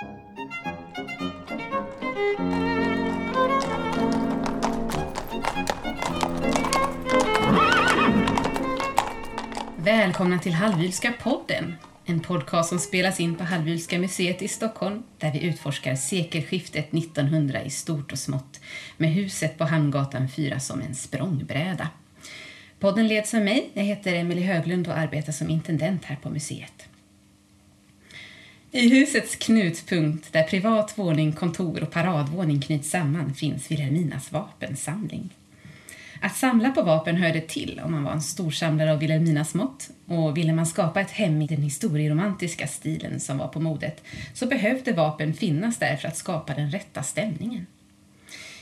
Välkomna till Hallwylska podden, en podcast som spelas in på Hallwylska museet i Stockholm där vi utforskar sekelskiftet 1900 i stort och smått med huset på Hamngatan 4 som en språngbräda. Podden leds av mig, jag heter Emelie Höglund och arbetar som intendent här på museet. I husets knutpunkt, där privat våning, kontor och paradvåning knyts samman, finns Vilhelminas vapensamling. Att samla på vapen hörde till om man var en storsamlare av Vilhelminas mått och ville man skapa ett hem i den historieromantiska stilen som var på modet så behövde vapen finnas där för att skapa den rätta stämningen.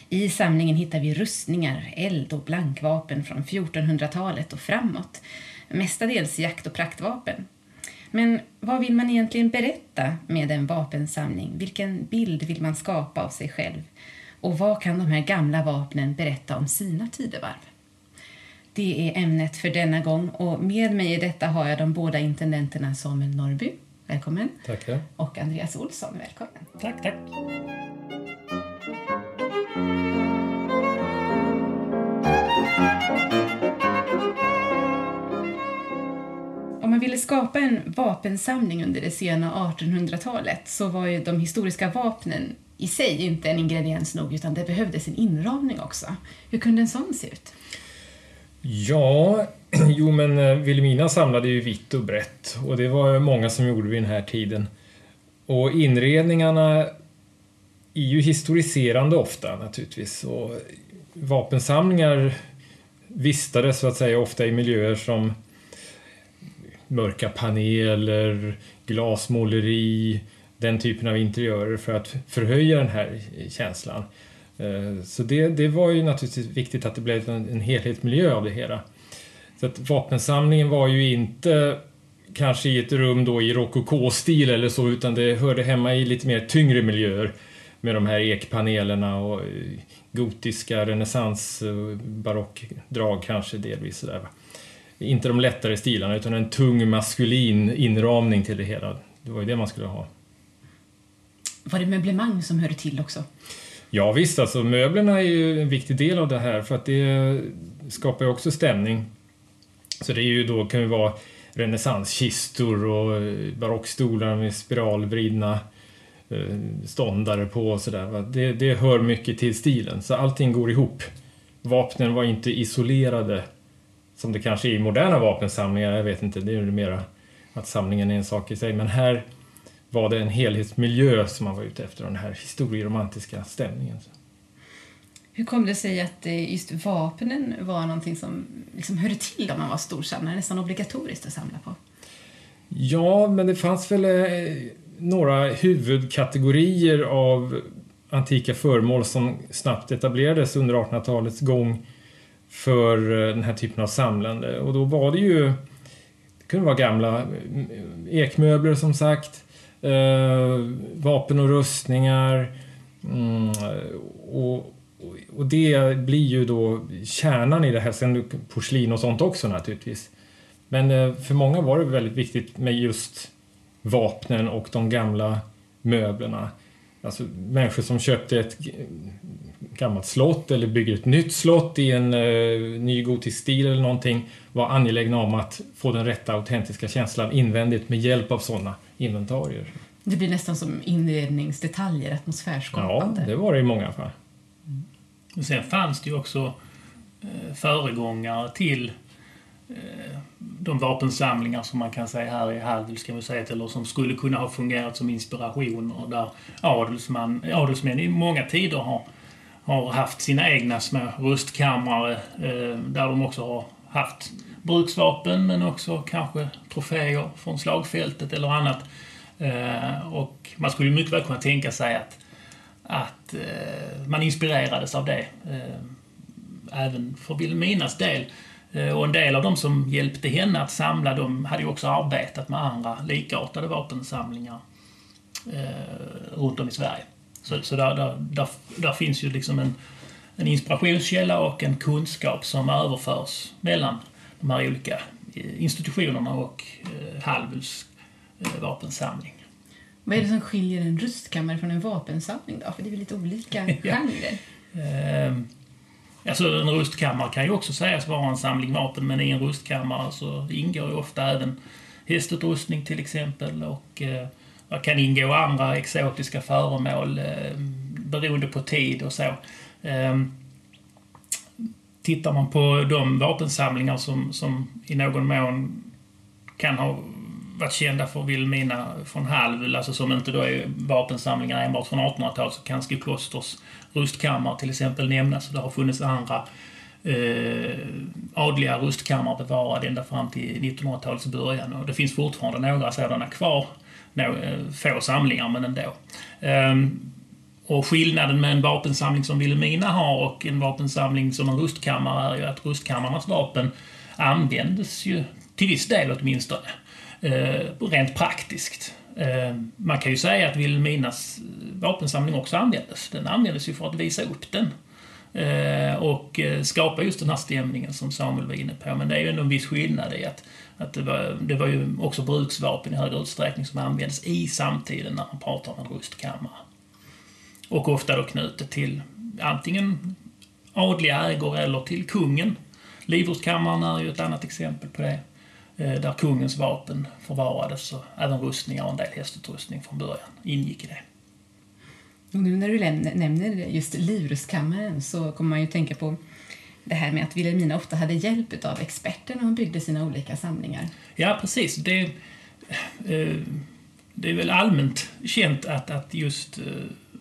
I samlingen hittar vi rustningar, eld och blankvapen från 1400-talet och framåt, mestadels jakt och praktvapen. Men vad vill man egentligen berätta med en vapensamling? Vilken bild vill man skapa av sig själv? Och vad kan de här gamla vapnen berätta om sina tidevarv? Det är ämnet för denna gång och med mig i detta har jag de båda intendenterna Samuel Norrby, välkommen. Tackar. Och Andreas Olsson, välkommen. Tack, tack. Man ville skapa en vapensamling under det sena 1800-talet så var ju de historiska vapnen i sig inte en ingrediens nog utan det behövdes en inramning också. Hur kunde en sån se ut? Ja, jo men eh, Vilhelmina samlade ju vitt och brett och det var många som gjorde vid den här tiden. Och inredningarna är ju historiserande ofta naturligtvis och vapensamlingar vistades så att säga ofta i miljöer som mörka paneler, glasmåleri, den typen av interiörer för att förhöja den här känslan. Eh, så det, det var ju naturligtvis viktigt att det blev en, en helhetsmiljö av det hela. Så att vapensamlingen var ju inte kanske i ett rum då i rokokostil eller så utan det hörde hemma i lite mer tyngre miljöer med de här ekpanelerna och eh, gotiska renässans barockdrag kanske delvis sådär. Inte de lättare stilarna utan en tung maskulin inramning till det hela. Det var ju det man skulle ha. Var det möblemang som hörde till också? Ja visst, alltså möblerna är ju en viktig del av det här för att det skapar ju också stämning. Så det är ju då, kan ju vara renässanskistor och barockstolar med spiralvridna eh, ståndare på och sådär. Det, det hör mycket till stilen, så allting går ihop. Vapnen var inte isolerade som det kanske är i moderna vapensamlingar, jag vet inte, det är ju mera att samlingen är en sak i sig. Men här var det en helhetsmiljö som man var ute efter, den här historieromantiska stämningen. Hur kom det sig att just vapnen var någonting som liksom hörde till om man var storsamlare, nästan obligatoriskt att samla på? Ja, men det fanns väl eh, några huvudkategorier av antika föremål som snabbt etablerades under 1800-talets gång för eh, den här typen av samlande. Och då var det ju, det kunde vara gamla eh, ekmöbler som sagt, eh, vapen och rustningar. Mm, och, och det blir ju då kärnan i det här, sen porslin och sånt också naturligtvis. Men eh, för många var det väldigt viktigt med just vapnen och de gamla möblerna. Alltså människor som köpte ett gammalt slott eller bygger ett nytt slott i en uh, ny gotisk stil eller någonting var angelägna om att få den rätta autentiska känslan invändigt med hjälp av sådana inventarier. Det blir nästan som inredningsdetaljer, atmosfärskapande. Ja, det var det i många fall. Mm. Och sen fanns det ju också eh, föregångare till eh, de vapensamlingar som man kan säga här i Hallwylska museet eller som skulle kunna ha fungerat som inspirationer där adelsman, adelsmän i många tider har, har haft sina egna små rustkammare eh, där de också har haft bruksvapen men också kanske troféer från slagfältet eller annat. Eh, och man skulle mycket väl kunna tänka sig att, att eh, man inspirerades av det. Eh, även för Vilhelminas del. Eh, och en del av de som hjälpte henne att samla, dem hade ju också arbetat med andra likartade vapensamlingar eh, runt om i Sverige. Så, så där, där, där, där, finns ju liksom en, en inspirationskälla och en kunskap som överförs mellan de här olika institutionerna och eh, Hallwyls vapensamling. Vad är det som skiljer en rustkammare från en vapensamling då? För det är väl lite olika genrer? Eh, alltså en rustkammare kan ju också sägas vara en samling vapen, men i en rustkammare så ingår ju ofta även hästutrustning till exempel och eh, det kan ingå andra exotiska föremål eh, beroende på tid och så. Ehm, tittar man på de vapensamlingar som, som i någon mån kan ha varit kända för Vilhelmina från Hallwyl, alltså som inte då är vapensamlingar enbart från 1800-talet, så kan Skoklosters rustkammare till exempel nämnas. Det har funnits andra eh, adliga rustkammare bevarade ända fram till 1900-talets början och det finns fortfarande några sådana kvar. Eh, få samlingar, men ändå. Ehm, och skillnaden med en vapensamling som Vilhelmina har och en vapensamling som en rustkammare är ju att rustkammarnas vapen användes ju, till viss del åtminstone, eh, rent praktiskt. Ehm, man kan ju säga att Vilhelminas eh, vapensamling också användes. Den användes ju för att visa upp den. Och skapa just den här stämningen som Samuel var inne på. Men det är ju ändå en viss skillnad i att, att det, var, det var ju också bruksvapen i högre utsträckning som användes i samtiden när man pratar om en rustkammare. Och ofta då knutet till antingen adliga ägor eller till kungen. Livrustkammaren är ju ett annat exempel på det. Eh, där kungens vapen förvarades och även rustningar och en del hästutrustning från början ingick i det. Och nu när du nämner just livrustkammaren så kommer man ju tänka på det här med att Wilhelmina ofta hade hjälp av experter när hon byggde sina olika samlingar. Ja, precis. Det, eh, det är väl allmänt känt att, att just eh,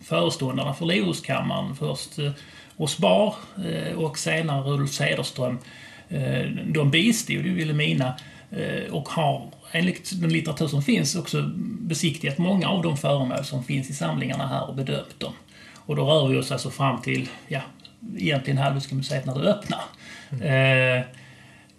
föreståndarna för livrustkammaren, först eh, Osbar eh, och senare Rudolf Cederström, eh, de bistod ju Wilhelmina Eh, och har enligt den litteratur som finns också besiktigat många av de föremål som finns i samlingarna här och bedömt dem. Och då rör vi oss alltså fram till, ja, egentligen Hallwylska museet när det öppnar. Mm.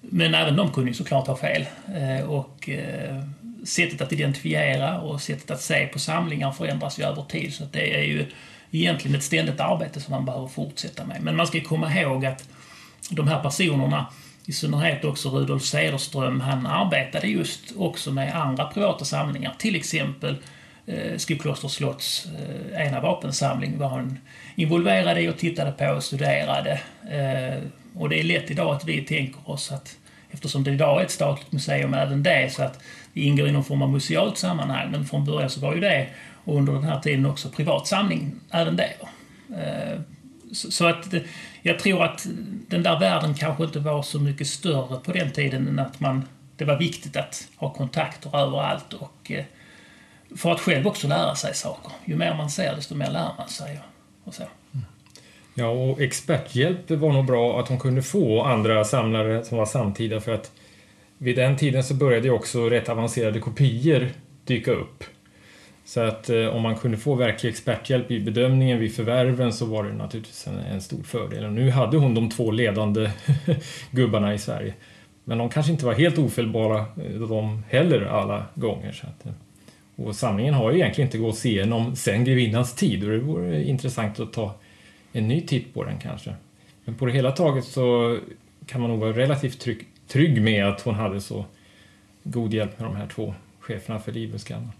men även de kunde ju såklart ha fel. Eh, och eh, sättet att identifiera och sättet att se på samlingar förändras ju över tid. Så det är ju egentligen ett ständigt arbete som man behöver fortsätta med. Men man ska komma ihåg att de här personerna i synnerhet också Rudolf Cederström, han arbetade just också med andra privata samlingar. Till exempel eh, Skoklosters slotts eh, ena vapensamling var han involverad i och tittade på och studerade. Eh, och det är lätt idag att vi tänker oss att eftersom det idag är ett statligt museum även det, så att det ingår i någon form av musealt sammanhang. Men från början så var ju det, och under den här tiden också, privat samling även det. Eh, så att jag tror att den där världen kanske inte var så mycket större på den tiden än att man, det var viktigt att ha kontakter överallt och eh, för att själv också lära sig saker. Ju mer man ser desto mer lär man sig. Och så. Ja, och experthjälp var nog bra att hon kunde få andra samlare som var samtida för att vid den tiden så började ju också rätt avancerade kopior dyka upp. Så att eh, om man kunde få verklig experthjälp i bedömningen vid förvärven så var det naturligtvis en, en stor fördel. Och nu hade hon de två ledande gubbarna i Sverige. Men de kanske inte var helt ofelbara eh, de heller alla gånger. Så att, eh, och samlingen har ju egentligen inte gått igenom sen grevinnans tid och det vore intressant att ta en ny titt på den kanske. Men på det hela taget så kan man nog vara relativt trygg, trygg med att hon hade så god hjälp med de här två cheferna för Livbuskallen.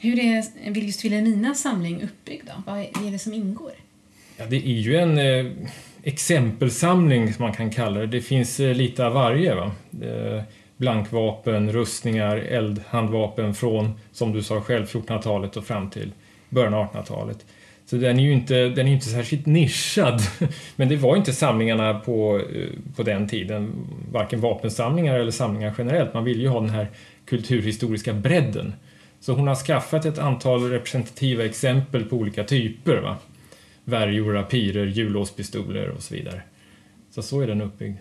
Hur är just Vilhelminas samling uppbyggd då? Vad är det som ingår? Ja, det är ju en eh, exempelsamling som man kan kalla det. Det finns eh, lite av varje. Va? Eh, blankvapen, rustningar, eldhandvapen från, som du sa själv, 1400-talet och fram till början av 1800-talet. Så den är ju inte, den är inte särskilt nischad. Men det var inte samlingarna på, eh, på den tiden, varken vapensamlingar eller samlingar generellt. Man ville ju ha den här kulturhistoriska bredden. Så hon har skaffat ett antal representativa exempel på olika typer. Va? Värjor, rapirer, hjullåspistoler och så vidare. Så så är den uppbyggd.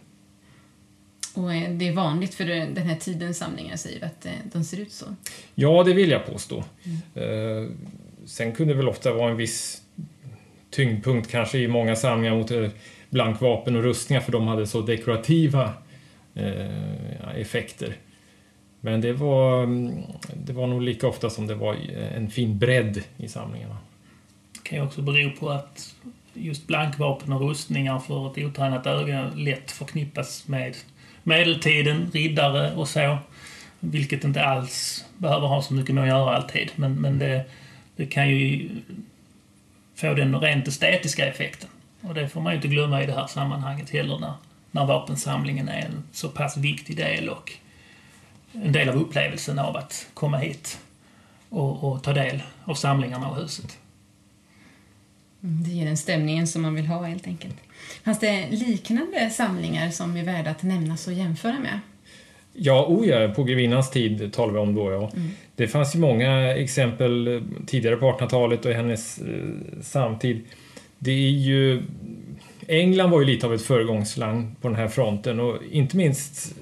Och eh, det är vanligt för den här tidens samlingar, säger att eh, de ser ut så? Ja, det vill jag påstå. Mm. Sen kunde det väl ofta vara en viss tyngdpunkt kanske i många samlingar mot blankvapen och rustningar för de hade så dekorativa effekter. Men det var, det var nog lika ofta som det var en fin bredd i samlingarna. Det kan ju också bero på att just blankvapen och rustningar för ett otränat öga lätt förknippas med medeltiden, riddare och så. Vilket inte alls behöver ha så mycket med att göra alltid. Men, men det, det kan ju få den rent estetiska effekten. Och det får man ju inte glömma i det här sammanhanget heller när, när vapensamlingen är en så pass viktig del och en del av upplevelsen av att komma hit och, och ta del av samlingarna och huset. Mm, det ger den stämningen som man vill ha helt enkelt. Fanns det liknande samlingar som är värda att nämnas och jämföra med? Ja, oh ja, på grevinnans tid talar vi om då ja. Mm. Det fanns ju många exempel tidigare på 1800-talet och hennes eh, samtid. Det är ju... England var ju lite av ett föregångsland på den här fronten och inte minst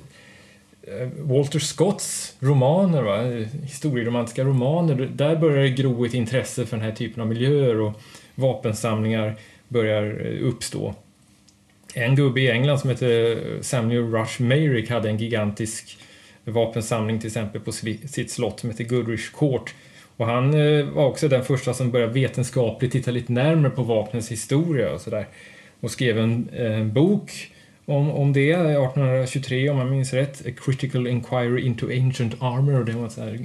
eh, Walter Scotts romaner, va? historieromantiska romaner, där börjar det gro ett intresse för den här typen av miljöer och vapensamlingar börjar eh, uppstå. En gubbe i England som heter Samuel Rush Mayrick hade en gigantisk vapensamling till exempel på sitt slott som heter Goodrich Court. Och han eh, var också den första som började vetenskapligt titta lite närmare på vapnens historia och sådär. Och skrev en, en bok om, om det 1823 om jag minns rätt. A Critical Inquiry into Ancient Armor. Det var en sån här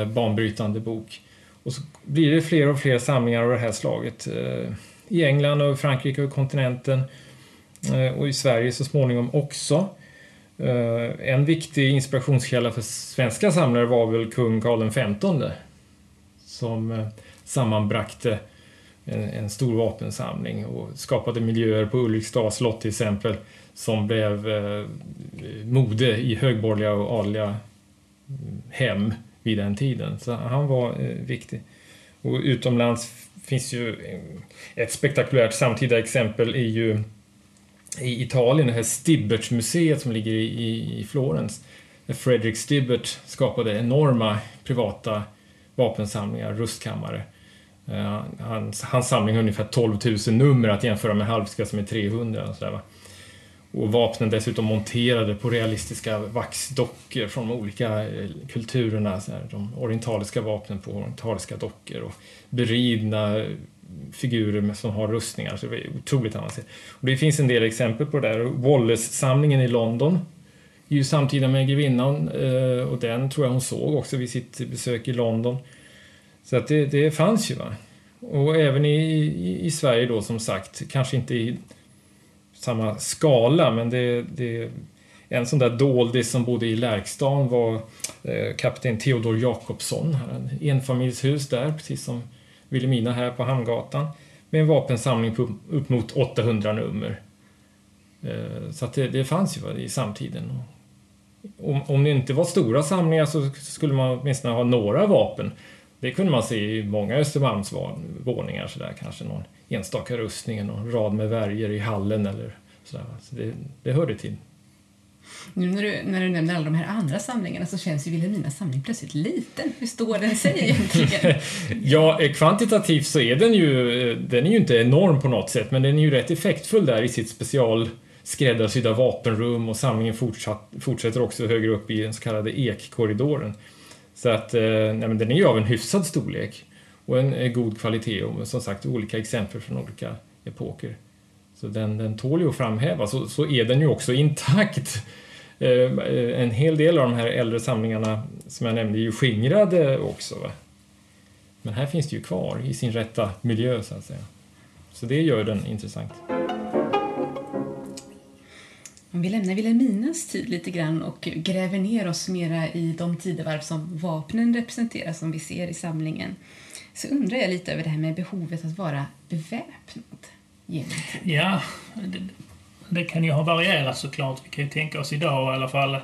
eh, banbrytande bok. Och så blir det fler och fler samlingar av det här slaget. Eh, I England och Frankrike och kontinenten. Eh, och i Sverige så småningom också. Eh, en viktig inspirationskälla för svenska samlare var väl kung Karl XV som eh, sammanbrakte en, stor vapensamling och skapade miljöer på Ulriksdals slott till exempel som blev mode i högborgerliga och adliga mm, hem vid den tiden. Så han var viktig. Och utomlands finns ju ett spektakulärt samtida exempel är ju i Italien, det här Stibbert-museet som ligger i, i Florens. Där Fredrik Stibbert skapade enorma privata vapensamlingar, rustkammare. Eh, uh, hans, hans samling har ungefär 12 000 nummer att jämföra med Halvska som är 300. Och, sådär, va? och vapnen dessutom monterade på realistiska vaxdockor från de olika eh, kulturerna. Sådär, de orientaliska vapnen på orientaliska dockor och beridna figurer som har rustningar. Så det är otroligt avancerat. Och det finns en del exempel på det där. Wallace-samlingen i London är ju samtida med grevinnan eh, och den tror jag hon såg också vid sitt besök i London. Så att det, det fanns ju. Va? Och även i, i, i, Sverige då som sagt, kanske inte i samma skala men det, det en sån där doldis som bodde i Lärkstan var eh, kapten Theodor Jakobsson. Enfamiljshus där, precis som Vilhelmina här på Hamngatan med en vapensamling på upp mot 800 nummer. Eh, så att det, det fanns ju i samtiden. Om, om det inte var stora samlingar så skulle man åtminstone ha några vapen. Det kunde man se i många Östermalmsvåningar sådär, kanske någon enstaka rustning, någon rad med värjor i hallen eller sådär. Så det, det hörde till. Nu när du, när du nämner alla de här andra samlingarna så känns ju Vilhelminas samling plötsligt liten. Hur står den sig egentligen? ja, eh, kvantitativt så är den ju, eh, den är ju inte enorm på något sätt, men den är ju rätt effektfull där i sitt special skräddarsydda vapenrum och samlingen fortsatt, fortsätter också högre upp i den så kallade ekkorridoren. Så att, eh, nej, men den är ju av en hyfsad storlek och en god kvalitet och som sagt olika exempel från olika epoker. Så den, den tål ju att framhävas så, så är den ju också intakt. Eh, eh, en hel del av de här äldre samlingarna som jag nämnde är ju skingrade också. Va? Men här finns det ju kvar i sin rätta miljö så att säga. Så det gör den intressant. Om vi lämnar Vilhelminas tid lite grann och gräver ner oss mera i de tidevarv som vapnen representerar som vi ser i samlingen så undrar jag lite över det här med behovet att vara beväpnad. Ja, det, det kan ju ha varierat såklart. Vi kan ju tänka oss idag i alla fall,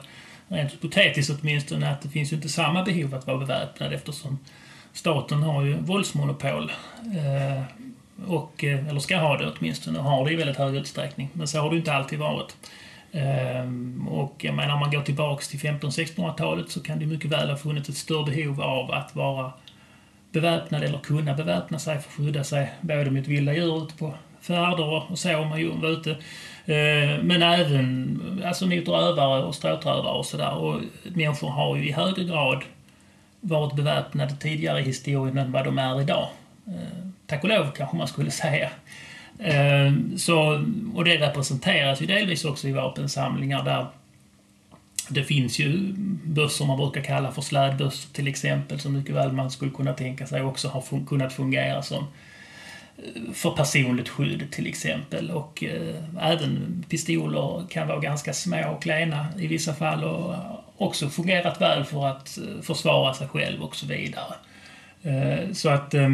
rent hypotetiskt åtminstone, att det finns ju inte samma behov att vara beväpnad eftersom staten har ju våldsmonopol. Eh, och, eh, eller ska ha det åtminstone, och har det i väldigt hög utsträckning. Men så har det ju inte alltid varit. Eh, och jag menar, om man går tillbaks till 1500-1600-talet så kan det mycket väl ha funnits ett större behov av att vara beväpnad eller kunna beväpna sig för att skydda sig både mot vilda djur ute på färder och så om man var ute. Eh, men även alltså mot rövare och stråtrövare och sådär. Och människor har ju i högre grad varit beväpnade tidigare i historien än vad de är idag. Eh, tack och lov kanske man skulle säga. Eh, så, och det representeras ju delvis också i vapensamlingar där det finns ju bössor man brukar kalla för slädbössor till exempel, som mycket väl man skulle kunna tänka sig också har fun kunnat fungera som eh, för personligt skydd till exempel. Och eh, även pistoler kan vara ganska små och klena i vissa fall och också fungerat väl för att eh, försvara sig själv och så vidare. Eh, så att eh,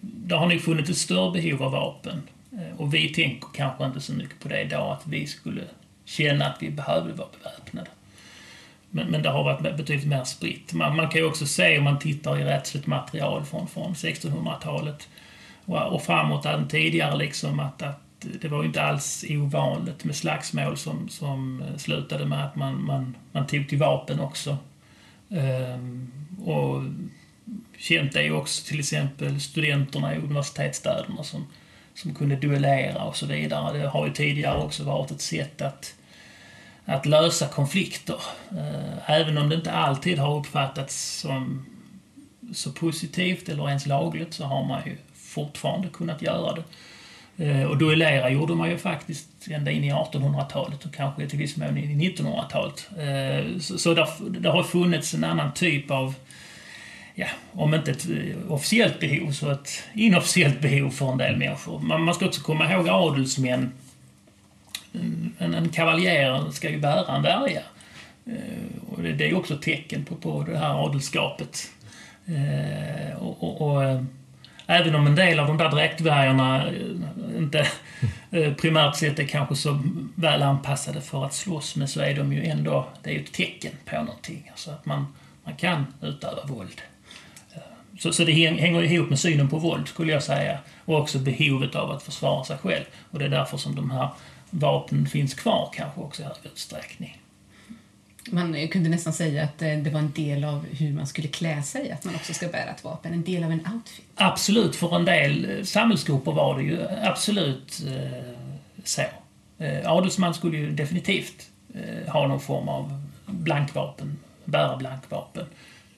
det har nog funnits ett större behov av vapen. Eh, och vi tänker kanske inte så mycket på det idag, att vi skulle känna att vi behövde vara beväpnade. Men, men det har varit betydligt mer spritt. Man, man kan ju också se om man tittar i rättsligt material från, från 1600-talet och, framåt än tidigare liksom att, att det var ju inte alls ovanligt med slagsmål som, som eh, slutade med att man, man, man tog till vapen också. Ehm, och känt är ju också till exempel studenterna i universitetsstäderna som, som kunde duellera och så vidare. Det har ju tidigare också varit ett sätt att att lösa konflikter. Ehm, även om det inte alltid har uppfattats som så positivt eller ens lagligt så har man ju fortfarande kunnat göra det. Eh, och duellera gjorde man ju faktiskt ända in i 1800-talet och kanske till viss mån in i 1900-talet. Eh, så det, har funnits en annan typ av, ja, om inte ett eh, officiellt behov så ett inofficiellt behov för en del människor. Man ska också komma ihåg adelsmän mm, en, en kavaljer ska ju bära en värja. Och det, det är också ett tecken på, på det här adelskapet. Och, och, och, även om en del av de där dräktvärjorna eh, inte eh, primärt sett är kanske så väl anpassade för att slåss med så är de ju ändå, det är ju ett tecken på någonting. Alltså att man, man kan utöva våld. Eh, så, så det hänger ihop med synen på våld skulle jag säga. Och också behovet av att försvara sig själv. Och det är därför som de här vapnen finns kvar kanske också i hög utsträckning. Man kunde nästan säga att eh, det var en del av hur man skulle klä sig, att man också ska bära ett vapen, en del av en outfit. Absolut, för en del eh, samhällsgrupper var det ju absolut eh, så. Eh, adelsman skulle ju definitivt eh, ha någon form av blankvapen, bära blankvapen.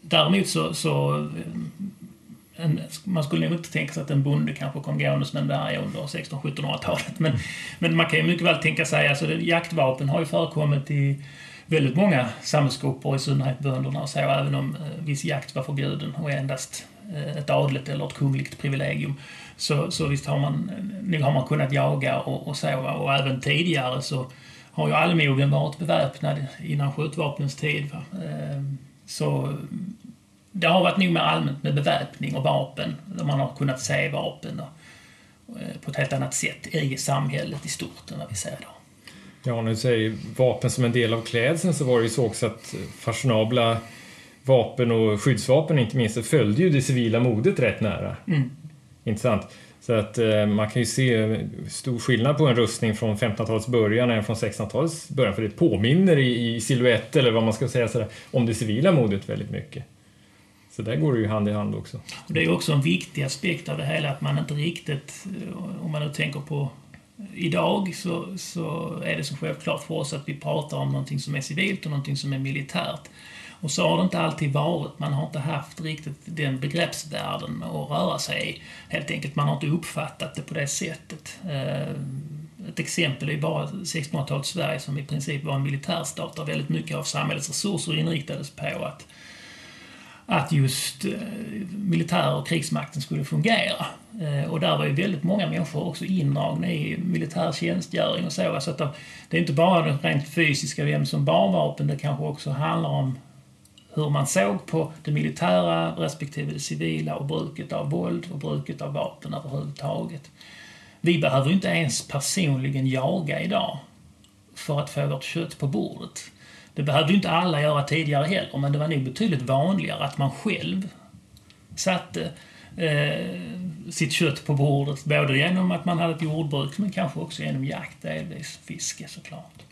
Däremot så, så eh, en, man skulle nog inte tänka sig att en bonde kanske kom gåendes med en värja under 1600-1700-talet. Men, men man kan ju mycket väl tänka sig, alltså jaktvapen har ju förekommit i väldigt många samhällsgrupper, i synnerhet bönderna och så, även om eh, viss jakt var förbjuden och endast eh, ett adligt eller ett kungligt privilegium. Så, så visst har man, nog har man kunnat jaga och, och så, och även tidigare så har ju allmogen varit beväpnad innan skjutvapnens tid. Va? Eh, så det har varit nog mer allmänt med beväpning och vapen, där man har kunnat se vapen och, eh, på ett helt annat sätt i samhället i stort än vad vi ser idag. Ja, när du säger vapen som en del av klädseln så var det ju så också att fashionabla vapen och skyddsvapen inte minst följde ju det civila modet rätt nära. Mm. Intressant. Så att eh, man kan ju se stor skillnad på en rustning från 1500-talets början än från 1600-talets början för det påminner i, i silhuett eller vad man ska säga sådär, om det civila modet väldigt mycket. Så där går det ju hand i hand också. Och det är också en viktig aspekt av det hela att man inte riktigt, om man nu tänker på idag, så, så är det så självklart för oss att vi pratar om någonting som är civilt och någonting som är militärt. Och så har det inte alltid varit. Man har inte haft riktigt den begreppsvärlden att röra sig i. Helt enkelt, man har inte uppfattat det på det sättet. Eh, ett exempel är bara 1600-talets Sverige som i princip var en militärstat där väldigt mycket av samhällets resurser inriktades på att att just eh, militär och krigsmakten skulle fungera. Eh, och där var ju väldigt många människor också indragna i militär tjänstgöring och så. så att det är inte bara det rent fysiska, vem som bar vapen, det kanske också handlar om hur man såg på det militära respektive det civila och bruket av våld och bruket av vapen överhuvudtaget. Vi behöver inte ens personligen jaga idag för att få vårt kött på bordet. Det behövde ju inte alla göra tidigare heller, men det var nog betydligt vanligare att man själv satte eh, sitt kött på bordet. Både genom att man hade ett jordbruk, men kanske också genom jakt, delvis fiske såklart.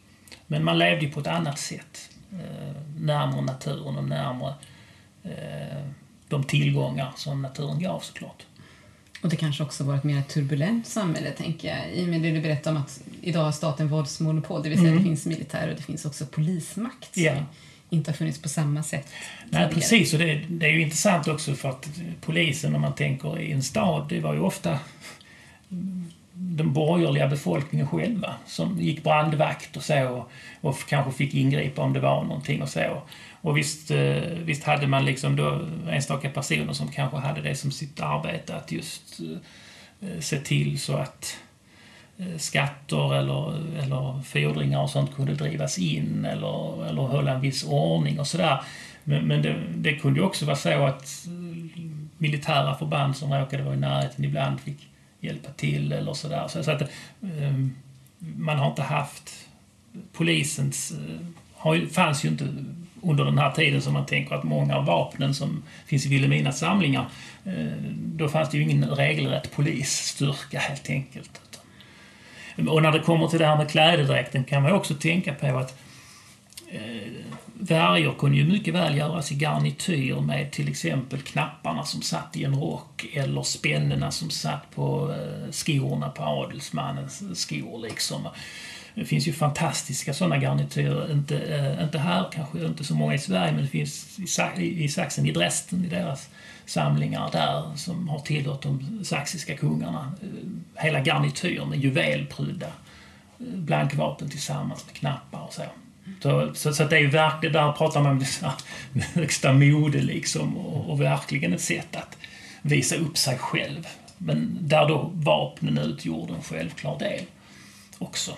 Men man levde ju på ett annat sätt. Eh, närmare naturen och närmare eh, de tillgångar som naturen gav såklart. Och det kanske också var ett mer turbulent samhälle, tänker jag. I och med det du berättade om att idag har staten våldsmonopol, det vill säga mm. det finns militär och det finns också polismakt som yeah. inte har funnits på samma sätt Nej, tidigare. precis. Och det, det, är ju intressant också för att polisen, om man tänker i en stad, det var ju ofta den borgerliga befolkningen själva som gick brandvakt och så och, och kanske fick ingripa om det var någonting och så. Och visst, eh, visst hade man liksom då enstaka personer som kanske hade det som sitt arbete att just eh, se till så att eh, skatter eller, eller fordringar och sånt kunde drivas in eller, eller hålla en viss ordning och sådär. Men, men det, det kunde ju också vara så att militära förband som råkade vara i närheten ibland fick hjälpa till eller sådär. Så, så att um, man har inte haft polisens... Uh, har, fanns ju inte under den här tiden som man tänker att många av vapnen som finns i Vilhelminas samlingar, eh, då fanns det ju ingen regelrätt polisstyrka helt enkelt. Och när det kommer till det här med klädedräkten kan man också tänka på att eh, Värjor kunde ju mycket väl göras i garnityr med till exempel knapparna som satt i en rock eller spännena som satt på eh, skorna på adelsmannens skor liksom. Det finns ju fantastiska sådana garnityrer, inte, eh, inte här kanske, inte så många i Sverige, men det finns i, i Sachsen, i Dresden, i deras samlingar där som har tillhört de saxiska kungarna. Eh, hela garnityr med juvelprydda eh, blankvapen tillsammans med knappar och så. Så, så, så det är ju verkligen, där pratar man om det högsta mode liksom och, och, verkligen ett sätt att visa upp sig själv. Men där då vapnen utgjorde en självklar del också.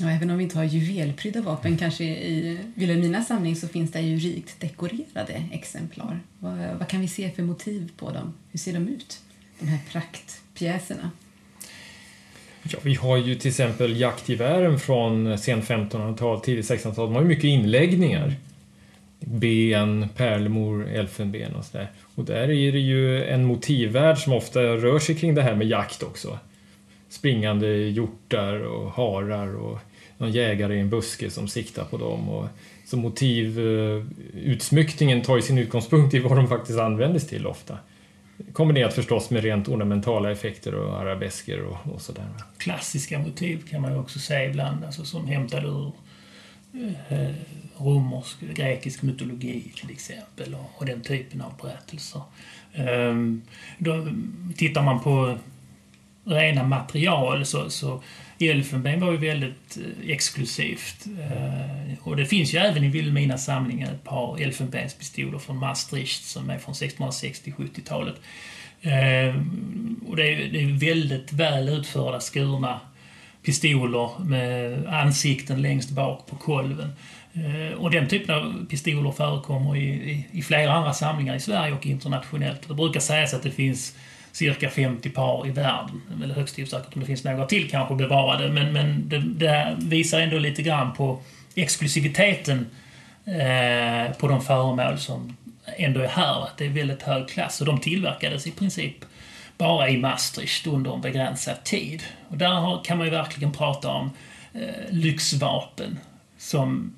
Ja, även om vi inte har juvelprydda vapen kanske i Vilhelminas samling så finns det ju rikt dekorerade exemplar. Vad, vad kan vi se för motiv på dem? Hur ser de ut? De här praktpjäserna. Ja, vi har ju till exempel jaktgevären från sen 1500-tal, tidigt 1600-tal. De har ju mycket inläggningar. Ben, pärlemor, elfenben och sådär. Och där är det ju en motivvärld som ofta rör sig kring det här med jakt också. Springande hjortar och harar och någon jägare i en buske som siktar på dem. Och så motivutsmyckningen eh, tar ju sin utgångspunkt i vad de faktiskt användes till ofta. Kombinerat förstås med rent ornamentala effekter och arabesker och, och sådär. Klassiska motiv kan man ju också säga ibland, alltså som hämtade ur eh, romersk, grekisk mytologi till exempel och, och den typen av berättelser. Ehm, då, tittar man på rena material så, så elfenben var ju väldigt eh, exklusivt. Eh, och det finns ju även i Vilhelmina samling ett par elfenbenspistoler från Maastricht som är från 1660-70-talet. Eh, och det är, det är väldigt väl utförda skurna pistoler med ansikten längst bak på kolven. Och den typen av pistoler förekommer i, i, i flera andra samlingar i Sverige och internationellt. Det brukar sägas att det finns cirka 50 par i världen. Det är väl högst osäkert om det finns några till kanske bevarade, men, men det, det visar ändå lite grann på exklusiviteten eh, på de föremål som ändå är här. Att det är väldigt hög klass och de tillverkades i princip bara i Maastricht under en begränsad tid. Och där har, kan man ju verkligen prata om eh, lyxvapen som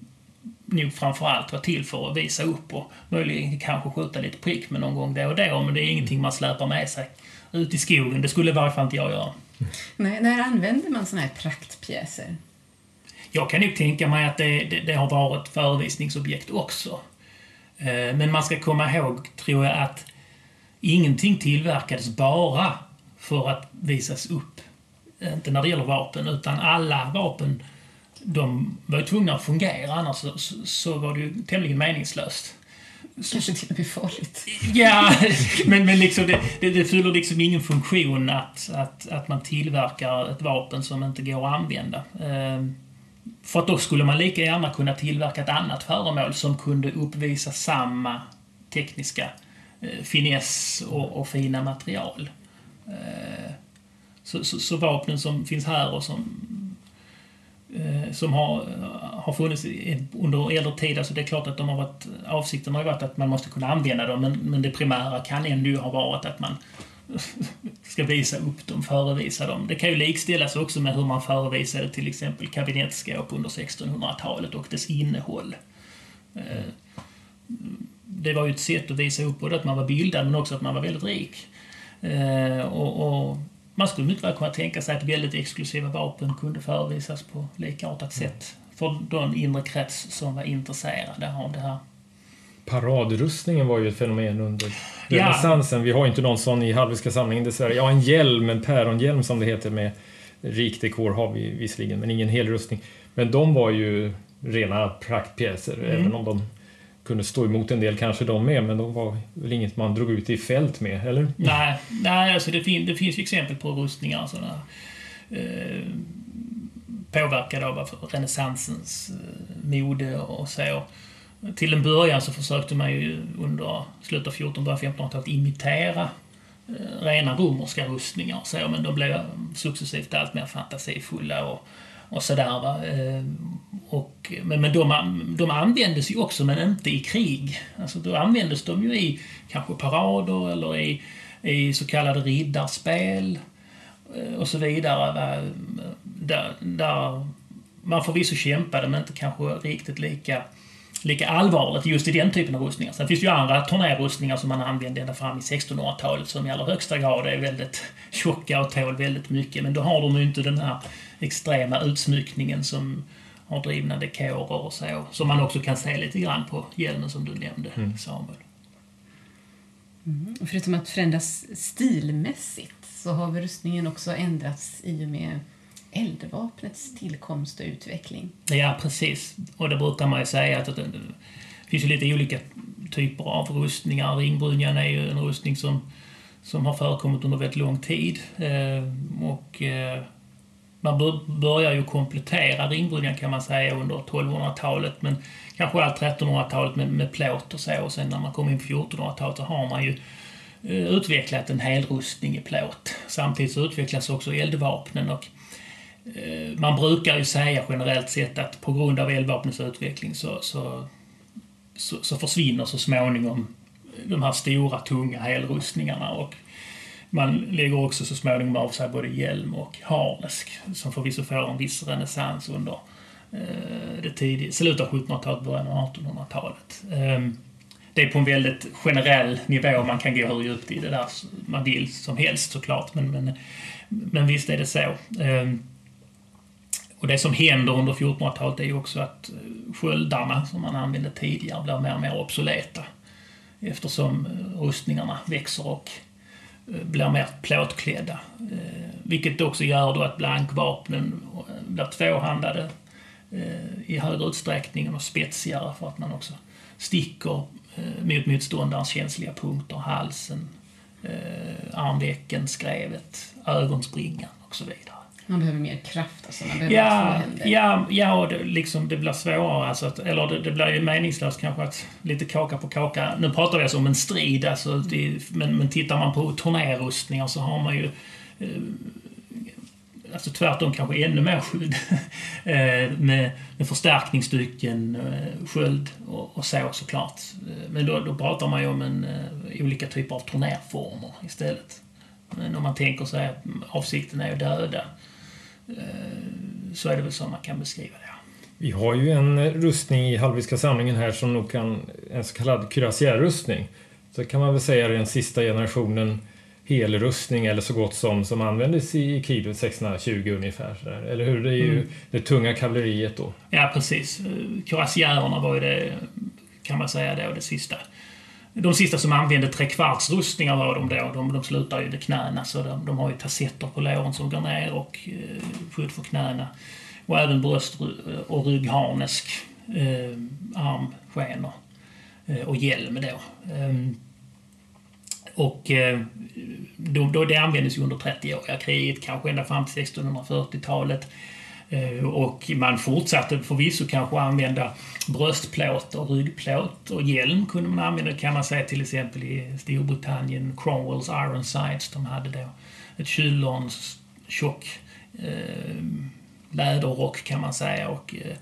nog framförallt var till för att visa upp och möjligen kanske skjuta lite prick med någon gång då och då, men det är ingenting man släpar med sig ut i skogen. Det skulle i varje fall inte jag göra. Nej, när använder man såna här praktpjäser? Jag kan nog tänka mig att det, det, det har varit förevisningsobjekt också. Eh, men man ska komma ihåg, tror jag, att ingenting tillverkades bara för att visas upp. Inte när det gäller vapen, utan alla vapen de var ju tvungna att fungera, annars så, så var det ju tämligen meningslöst. Kanske till och med farligt. Ja, men, men liksom det, det, det fyller liksom ingen funktion att, att, att man tillverkar ett vapen som inte går att använda. Ehm, för att då skulle man lika gärna kunna tillverka ett annat föremål som kunde uppvisa samma tekniska eh, finess och, och fina material. Eh, så, så, så, vapnen som finns här och som Eh, som har, eh, har funnits under äldre tid. Alltså det är klart att de har varit, avsikten har varit att man måste kunna använda dem, men, men det primära kan ändå ha varit att man ska visa upp dem, förevisa dem. Det kan ju likställas också med hur man förevisade till exempel kabinettskåp under 1600-talet och dess innehåll. Eh, det var ju ett sätt att visa upp både att man var bildad men också att man var väldigt rik. Och, och man skulle mycket väl kunna tänka sig att väldigt exklusiva vapen kunde förevisas på likartat sätt för den inre krets som var intresserade av det här. paradrustningen var ju ett fenomen under Ja. renässansen. Vi har inte någon sån i Hallwylska samlingen dessvärre. Ja, en hjälm, en päronhjälm som det heter med rik dekor har vi visserligen, men ingen hel rustning. Men de var ju rena praktpjäser, Mm. även om de kunde stå emot en del kanske de med, men de var väl inget man drog ut i fält med, eller? Nej, nej alltså det, fin, det finns ju exempel på rustningar sådana, eh, påverkade av renässansens eh, mode och så. Till en början så försökte man ju under slutet av 1400 och 1500-talet imitera eh, rena romerska rustningar och så, men de blev successivt allt mer fantasifulla och, och sådär. Va? Ehm, och, men men de, de användes ju också, men inte i krig. Alltså då användes de ju i kanske parader eller i, i så kallade riddarspel eh, och så vidare. va? Där, där man förvisso kämpade, men inte kanske riktigt lika lika allvarligt just i den typen av rustningar. Sen finns det ju andra turnérrustningar som man använde ända fram i 1600-talet som i allra högsta grad är väldigt tjocka och tål väldigt mycket. Men då har de ju inte den här extrema utsmyckningen som har drivna dekorer och så. Som man också kan se lite grann på hjälmen som du nämnde, Samuel. Och Förutom att förändras stilmässigt så har väl rustningen också ändrats i och med eldvapnets tillkomst och utveckling. Ja, precis. Och det brukar man ju säga att det, finns ju lite olika typer av rustningar. Ringbrynjan är ju en rustning som, som har förekommit under väldigt lång tid. Eh, och eh, man börjar ju komplettera ringbrynjan kan man säga under 1200-talet, men kanske allt 1300-talet med, med plåt och så. Och sen när man kommer in på 1400-talet så har man ju eh, utvecklat en helrustning i plåt. Samtidigt så utvecklas också eldvapnen och Eh, man brukar ju säga generellt sett att på grund av elvapnets utveckling så, så, så, så försvinner så småningom de här stora, tunga helrustningarna och man lägger också så småningom av sig både hjälm och harnesk som förvisso får en viss renässans under eh, det tidiga, slutet av 1700-talet, början av 1800-talet. Ehm, det är på en väldigt generell nivå, man kan gå hur djupt i det där man vill som helst såklart, men, men, men visst är det så. Ehm, och det som händer under 1400-talet är ju också att eh, sköldarna som man använde tidigare blir mer och mer obsoleta. Eftersom eh, rustningarna växer och eh, blir mer plåtklädda. Vilket också gör då att blankvapnen blir tvåhandade i högre utsträckning och spetsigare för att man också sticker mot motståndarens känsliga punkter. Halsen, armvecken, skrevet, ögonspringan och så vidare. Man behöver mer kraft, alltså. Man behöver två Ja, händer. ja, ja och det, liksom, det blir svårare. Alltså att, eller det, det blir ju meningslöst kanske att lite kaka på kaka. Nu pratar vi alltså om en strid, alltså, det, men, men tittar man på turnérrustningar så har man ju eh, alltså tvärtom kanske ännu mer skydd. eh, med, med förstärkningsstycken, eh, sköld och, och så såklart. Eh, Men då, då pratar man ju om en, olika typer av turnérformer istället. Men om man tänker sig att avsikten är att döda så är det väl så man kan beskriva det. Vi har ju en rustning i Hallwylska samlingen här som nog kan, en så kallad cuirassier-rustning. Så kan man väl säga är den sista generationen helrustning eller så gott som som användes i Kido 1620 ungefär. Så där. Eller hur? Det är ju Mm. det tunga kavalleriet då. Ja, precis. Eh, Cuirassierna var ju det, kan man säga, då, det sista. De sista som använde trekvartsrustningar var de då. De, de slutar ju vid knäna, så de, de har ju tassetter på låren som går ner och eh, skydd för knäna. Och även bröst eh, och ryggharnesk, eh, armskenor eh, och hjälm då. Eh, och eh, då, då det användes ju under 30-åriga kriget, kanske ända fram till 1640-talet. Eh, och man fortsatte förvisso kanske använda bröstplåt och ryggplåt och hjälm kunde man använda kan man säga till exempel i Storbritannien, Cromwells Ironsides. De hade då ett kyllorns tjock eh, läderrock kan man säga och eh,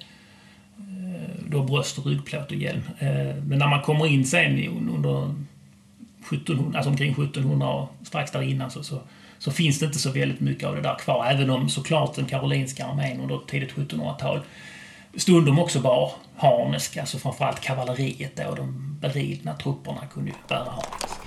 då bröst och ryggplåt och hjälm. Eh, Men när man kommer in sen under 1700, alltså omkring 1700 och strax där innan så, så, så finns det inte så väldigt mycket av det där kvar. Även om såklart den karolinska armén under tidigt 1700-tal stundom också bar harnesk, alltså framförallt kavalleriet då, de beridna trupperna kunde ju bära harnesk.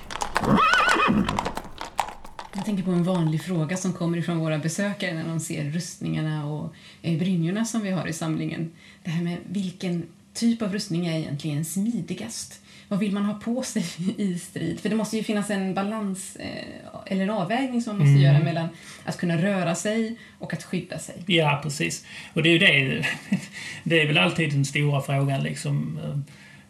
Jag tänker på en vanlig fråga som kommer ifrån våra besökare när de ser rustningarna och eh, brynjorna som vi har i samlingen. Det här med vilken typ av rustning är egentligen smidigast? Vad vill man ha på sig i strid? För det måste ju finnas en balans eh, eller en avvägning som man måste Mm. göra mellan att kunna röra sig och att skydda sig. Ja, precis. Och det är det, det är väl alltid den stora frågan liksom.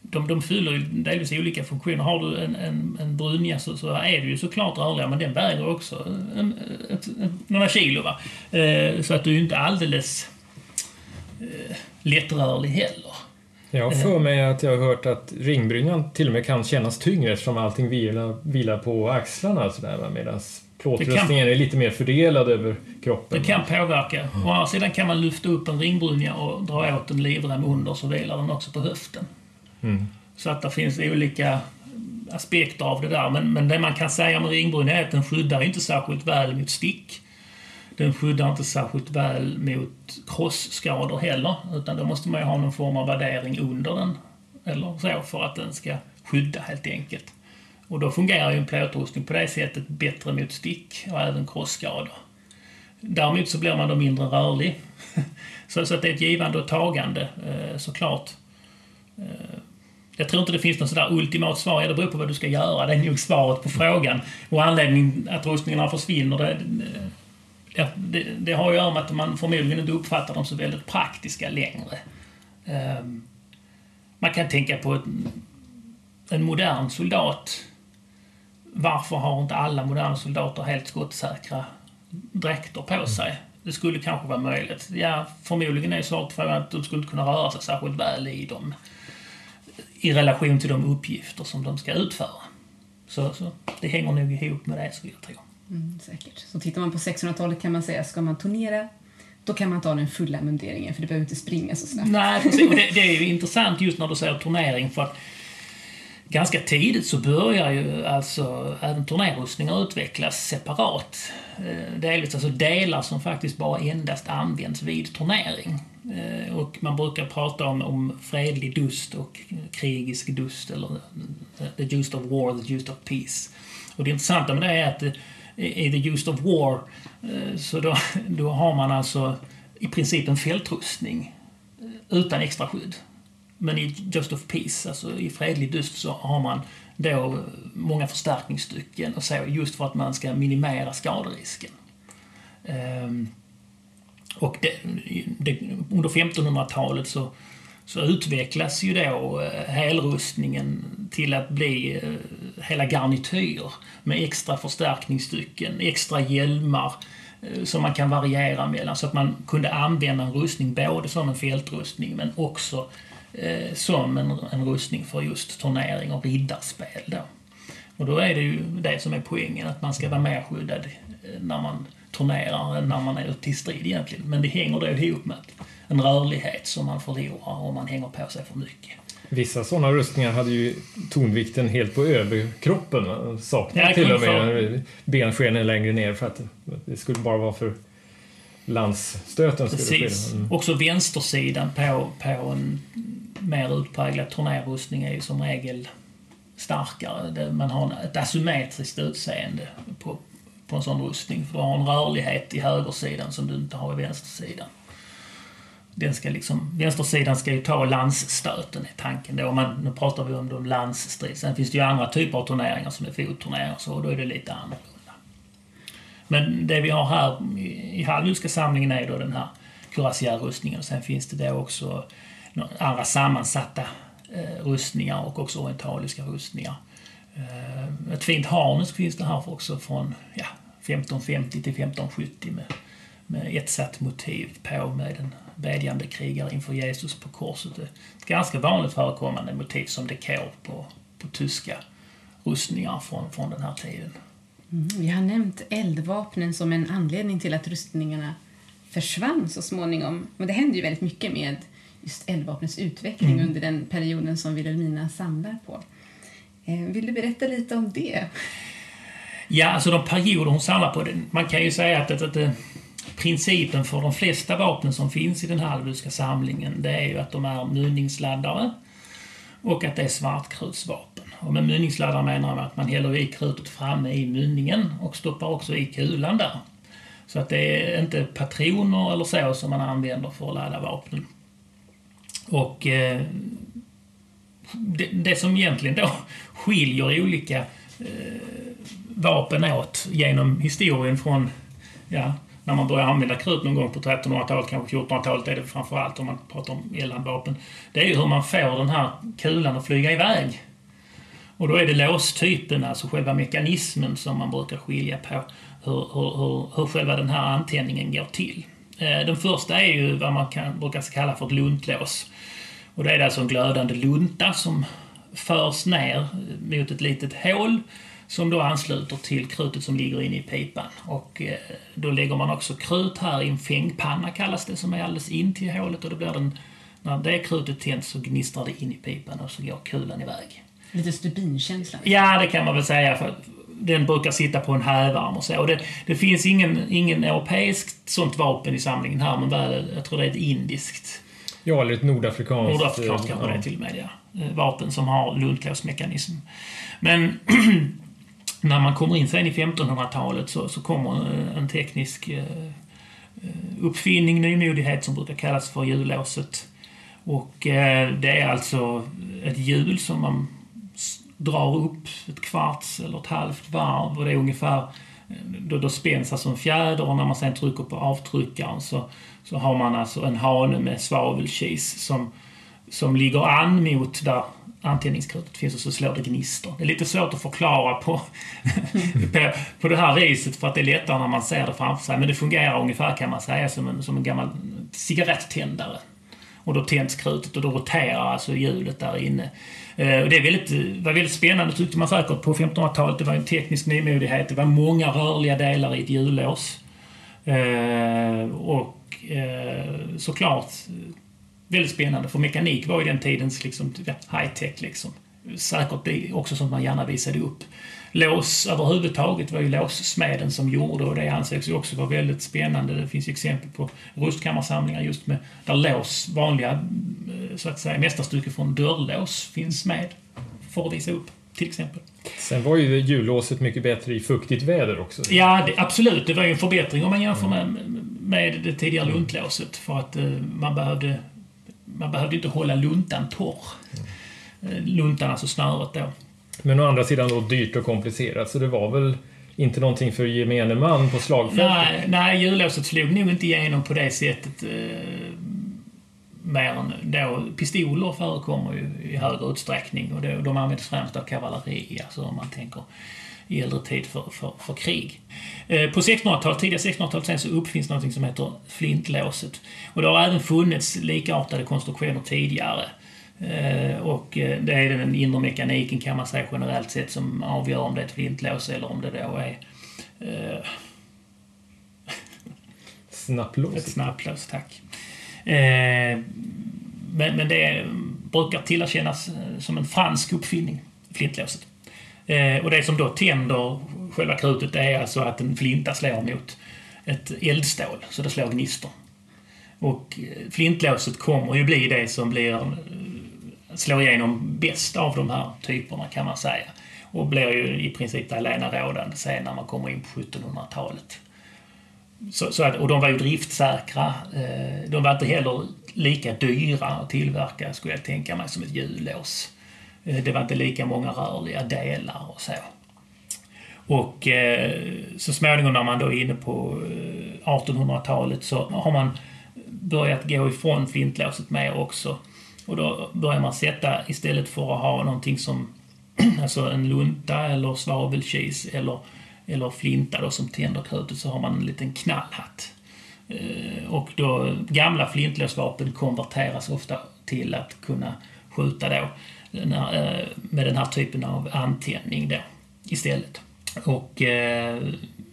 De, de fyller delvis olika funktioner. Har du en, en, en brynja så, så är du ju såklart rörligare, men den väger också en, ett, några kilo. Va? Eh, så att du är ju inte alldeles eh, lättrörlig heller. Jag har för mig att jag har hört att ringbrynjan till och med kan kännas tyngre eftersom allting vilar, vilar på axlarna sådär medan plåtrustningen är lite mer fördelad över kroppen. Det kan påverka. Å andra sidan kan man lyfta upp en ringbrynja och dra åt en livrem under så vilar den också på höften. Mm. Så att det finns olika aspekter av det där. Men, men det man kan säga om ringbrynja är att den skyddar inte särskilt väl mot stick. Den skyddar inte särskilt väl mot krossskador heller. Utan då måste man ju ha någon form av värdering under den. Eller så för att den ska skydda helt enkelt. Och då fungerar ju en plåtrustning på det sättet bättre mot stick och även krossskador. Däremot så blir man då mindre rörlig. så, så att det är ett givande och tagande eh, såklart. Eh, jag tror inte det finns något sådär ultimat svar. Ja, det beror på vad du ska göra. Det är nog svaret på frågan. Och anledningen att rustningarna försvinner, det, eh, det, det, det har att göra med att man förmodligen inte uppfattar dem så väldigt praktiska längre. Ehm, man kan tänka på ett, en modern soldat. Varför har inte alla moderna soldater helt skottsäkra dräkter på sig? Det skulle kanske vara möjligt. Ja, förmodligen är svaret frågan att de skulle inte kunna röra sig särskilt väl i dem i relation till de uppgifter som de ska utföra. Så, så det hänger nog ihop med det, skulle jag tro. Mm, säkert. Så tittar man på 600-talet kan man säga, ska man turnera, då kan man ta den fulla munderingen för du behöver inte springa så snabbt. Nej, precis. Och det, det är ju intressant just när du säger turnering för att ganska tidigt så börjar ju alltså även turnérrustningar utvecklas separat. Eh, delvis alltså delar som faktiskt bara endast används vid turnering. Eh, och man brukar prata om, om fredlig dust och krigisk dust eller the just of war, the just of peace. Och det intressanta med det är att eh, i the use of war eh, så då, då har man alltså i princip en fältrustning eh, utan extra skydd. Men i Just of Peace, alltså i fredlig dust, så har man då eh, många förstärkningsstycken och så, just för att man ska minimera skaderisken. Ehm, och det, det, under 1500-talet så, så utvecklas ju då eh, hälrustningen helrustningen till att bli eh, hela garnityr med extra förstärkningsstycken, extra hjälmar eh, som man kan variera mellan så att man kunde använda en rustning både som en fältrustning men också som en, en rustning för just turnering och riddarspel. Då. Och då är det ju det som är poängen, att man ska vara mer skyddad när man turnerar än när man är ute i strid egentligen. Men det hänger då ihop med att en rörlighet som man förlorar om man hänger på sig för mycket. Vissa sådana rustningar hade ju tonvikten helt på överkroppen. Saknade Ja, till och med benskenen längre ner för att det skulle bara vara för skulle ske. Precis. Mm. Också vänstersidan på, på en mer utpräglad turnérrustning är ju som regel starkare. Man har ett asymmetriskt utseende på, på en sån rustning. För du har en rörlighet i högersidan som du inte har i vänstersidan. Den ska liksom, vänstersidan ska ju ta landsstöten, är tanken då. Man, nu pratar vi om de landsstrid. Sen finns det ju andra typer av turneringar som är fotturneringar, så då är det lite annorlunda. Men det vi har här i- i Hallwylska samlingen är då den här cuirassier-rustningen. Sen finns det då också andra sammansatta eh, rustningar och också orientaliska rustningar. Eh, ett fint harnesk finns det här också från ja, 1550 till 1570 med, med ett satt motiv på med en bedjande krigare inför Jesus på korset. Ett ganska vanligt förekommande motiv som dekor på, på tyska rustningar från, från den här tiden. Mm, vi har nämnt eldvapnen som en anledning till att rustningarna försvann så småningom. Men det hände ju väldigt mycket med just eldvapnens utveckling under den perioden som Wilhelmina samlar på. Eh, Vill du berätta lite om det? Ja, alltså de perioder hon samlar på. Man kan ju säga att, att, att principen för de flesta vapen som finns i den Hallwylska samlingen, det är ju att de är mynningsladdare och att det är svartkrutsvapen. Och med mynningsladdare menar man att man häller i krutet framme i mynningen och stoppar också i kulan där. Så att det är inte patroner eller så som man använder för att ladda vapnen. Och eh, det, det som egentligen då skiljer olika eh, vapen åt genom historien från ja, när man börjar använda krut någon gång på 1300-talet, kanske 1400-talet är det framförallt om man pratar om eldvapen. Det är ju hur man får den här kulan att flyga iväg. Och då är det låstypen, alltså själva mekanismen, som man brukar skilja på hur, hur, hur, hur själva den här antändningen går till. Eh, den första är ju vad man kan, brukar kalla för ett luntlås. Och det är alltså en glödande lunta som förs ner mot ett litet hål som då ansluter till krutet som ligger inne i pipan. Och eh, då lägger man också krut här i en fängpanna kallas det, som är alldeles in till hålet och då blir den, när det krutet tänds så gnistrar det in i pipan och så går kulan iväg. Lite stubinkänsla? Ja, det kan man väl säga. För den brukar sitta på en hävarm och så. Och det, det finns ingen, ingen europeiskt sånt vapen i samlingen här, men väl, jag tror det är ett indiskt. Ja, eller ett nordafrikanskt. Nordafrikanskt kanske det är till och med, ja. Eh, vapen som har lundklåsmekanism. Men när man kommer in sen i 1500-talet så, så kommer eh, en teknisk eh, eh, uppfinning, nymodighet som brukar kallas för hjullåset. Och eh, det är alltså ett hjul som man drar upp ett kvarts eller ett halvt varv och det är ungefär då, då spänns alltså en fjäder och när man sen trycker på avtryckaren så, så har man alltså en hane med svavelkis som, som ligger an mot där antändningskrutet finns och så slår det gnistor. Det är lite svårt att förklara på, på, på det här viset för att det är lättare när man ser det framför sig. Men det fungerar ungefär kan man säga som en, som en gammal cigarettändare. Och då tänds krutet och då roterar alltså hjulet där inne. Eh, och det är väldigt, var väldigt spännande tyckte man säkert på 1500-talet. Det var en teknisk nymodighet. Det var många rörliga delar i ett hjullås. Eh, och eh, såklart väldigt spännande, för mekanik var ju den tidens liksom, high-tech. Liksom. Säkert också som man gärna visade upp. Lås överhuvudtaget var ju låssmeden som gjorde och det ansågs ju också vara väldigt spännande. Det finns ju exempel på rustkammarsamlingar just med där lås, vanliga eh, så att säga mästerstycke från dörrlås finns med för att visa upp till exempel. Sen var ju hjullåset mycket bättre i fuktigt väder också. Ja, det, absolut. Det var ju en förbättring om man jämför med, med det tidigare luntlåset. För att uh, man behövde man behövde inte hålla luntan torr. Mm. Luntan, alltså snöret då. Men å andra sidan då dyrt och komplicerat, så det var väl inte någonting för gemene man på slagfältet? Nej, nej hjullåset slog nog inte igenom på det sättet. Eh, mer än då, pistoler förekommer ju i högre utsträckning och det, de används främst av kavalleri, alltså om man tänker i äldre tid för, för, för krig. Eh, på 1600-talet, tidiga 1600-talet sen så uppfinns något som heter flintlåset. Och det har även funnits likartade konstruktioner tidigare. Eh, och eh, det är den inre mekaniken kan man säga generellt sett som avgör om det är ett flintlås eller om det då är... Snapplås? Ett snapplås, tack. Eh, men, men det brukar tillerkännas som en fransk uppfinning, flintlåset. Eh, och det som då tänder själva krutet är alltså att en flinta slår mot ett eldstål, så det slår gnistor. Och eh, flintlåset kommer ju bli det som blir, eh, slår igenom bäst av de här typerna kan man säga. Och blir ju i princip det allena rådande sen när man kommer in på 1700-talet. Så, så att, och de var ju driftsäkra. Eh, de var inte heller lika dyra att tillverka, skulle jag tänka mig, som ett hjullås. Eh, det var inte lika många rörliga delar och så. Och eh, så småningom när man då är inne på eh, 1800-talet så har man börjat gå ifrån flintlåset mer också. Och då börjar man sätta, istället för att ha någonting som alltså en lunta eller svavelkis eller, eller flinta då som tänder krutet så har man en liten knallhatt. Och då, gamla flintlåsvapen konverteras ofta till att kunna skjuta då med den här typen av antändning då istället. Och eh,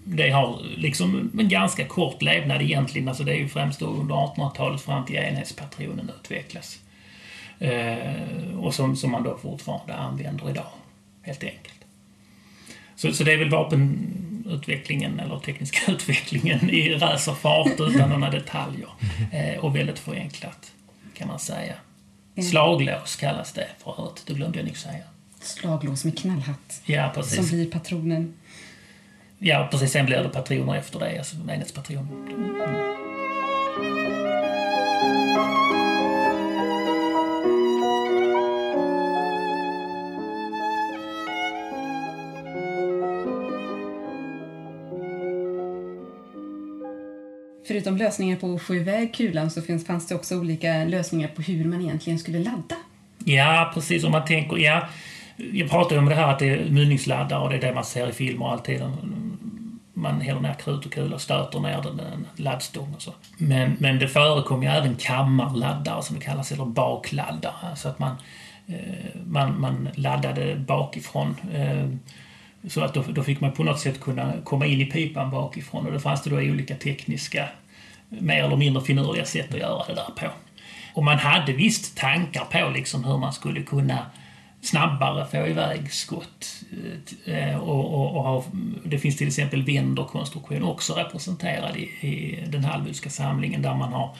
det har liksom en ganska kort levnad egentligen. Alltså det är ju främst under 1800-talet fram till enhetspatronen utvecklas. Eh, och som, som man då fortfarande använder idag, helt enkelt. Så, så det är väl vapenutvecklingen, eller tekniska utvecklingen i racerfart utan några detaljer. Eh, och väldigt förenklat, kan man säga. Slaglås kallas det för övrigt, det glömde jag nyss säga. Slaglås med knallhatt. Ja, precis. Som blir patronen. Ja, precis. Sen blir det patroner efter det, alltså enhetspatroner. Mm. Förutom lösningar på att få iväg kulan så finns, fanns det också olika lösningar på hur man egentligen skulle ladda. Ja, precis. Om man tänker... Ja, jag pratade om det här att det är mynningsladdare och det är det man ser i filmer alltid. Man häller ner krut och kula och stöter ner den, en laddstång och så. Men, men det förekommer ju även kammarladdare som det kallas, eller bakladdare. Så att man, eh, man, man laddade bakifrån. Eh, så att då, då fick man på något sätt kunna komma in i pipan bakifrån och då fanns det då olika tekniska, mer eller mindre finurliga sätt att göra det där på. Och man hade visst tankar på liksom hur man skulle kunna snabbare få iväg skott. Eh, och, och, och ha, det finns till exempel vänderkonstruktion också representerad i, i den halvbulska samlingen där man har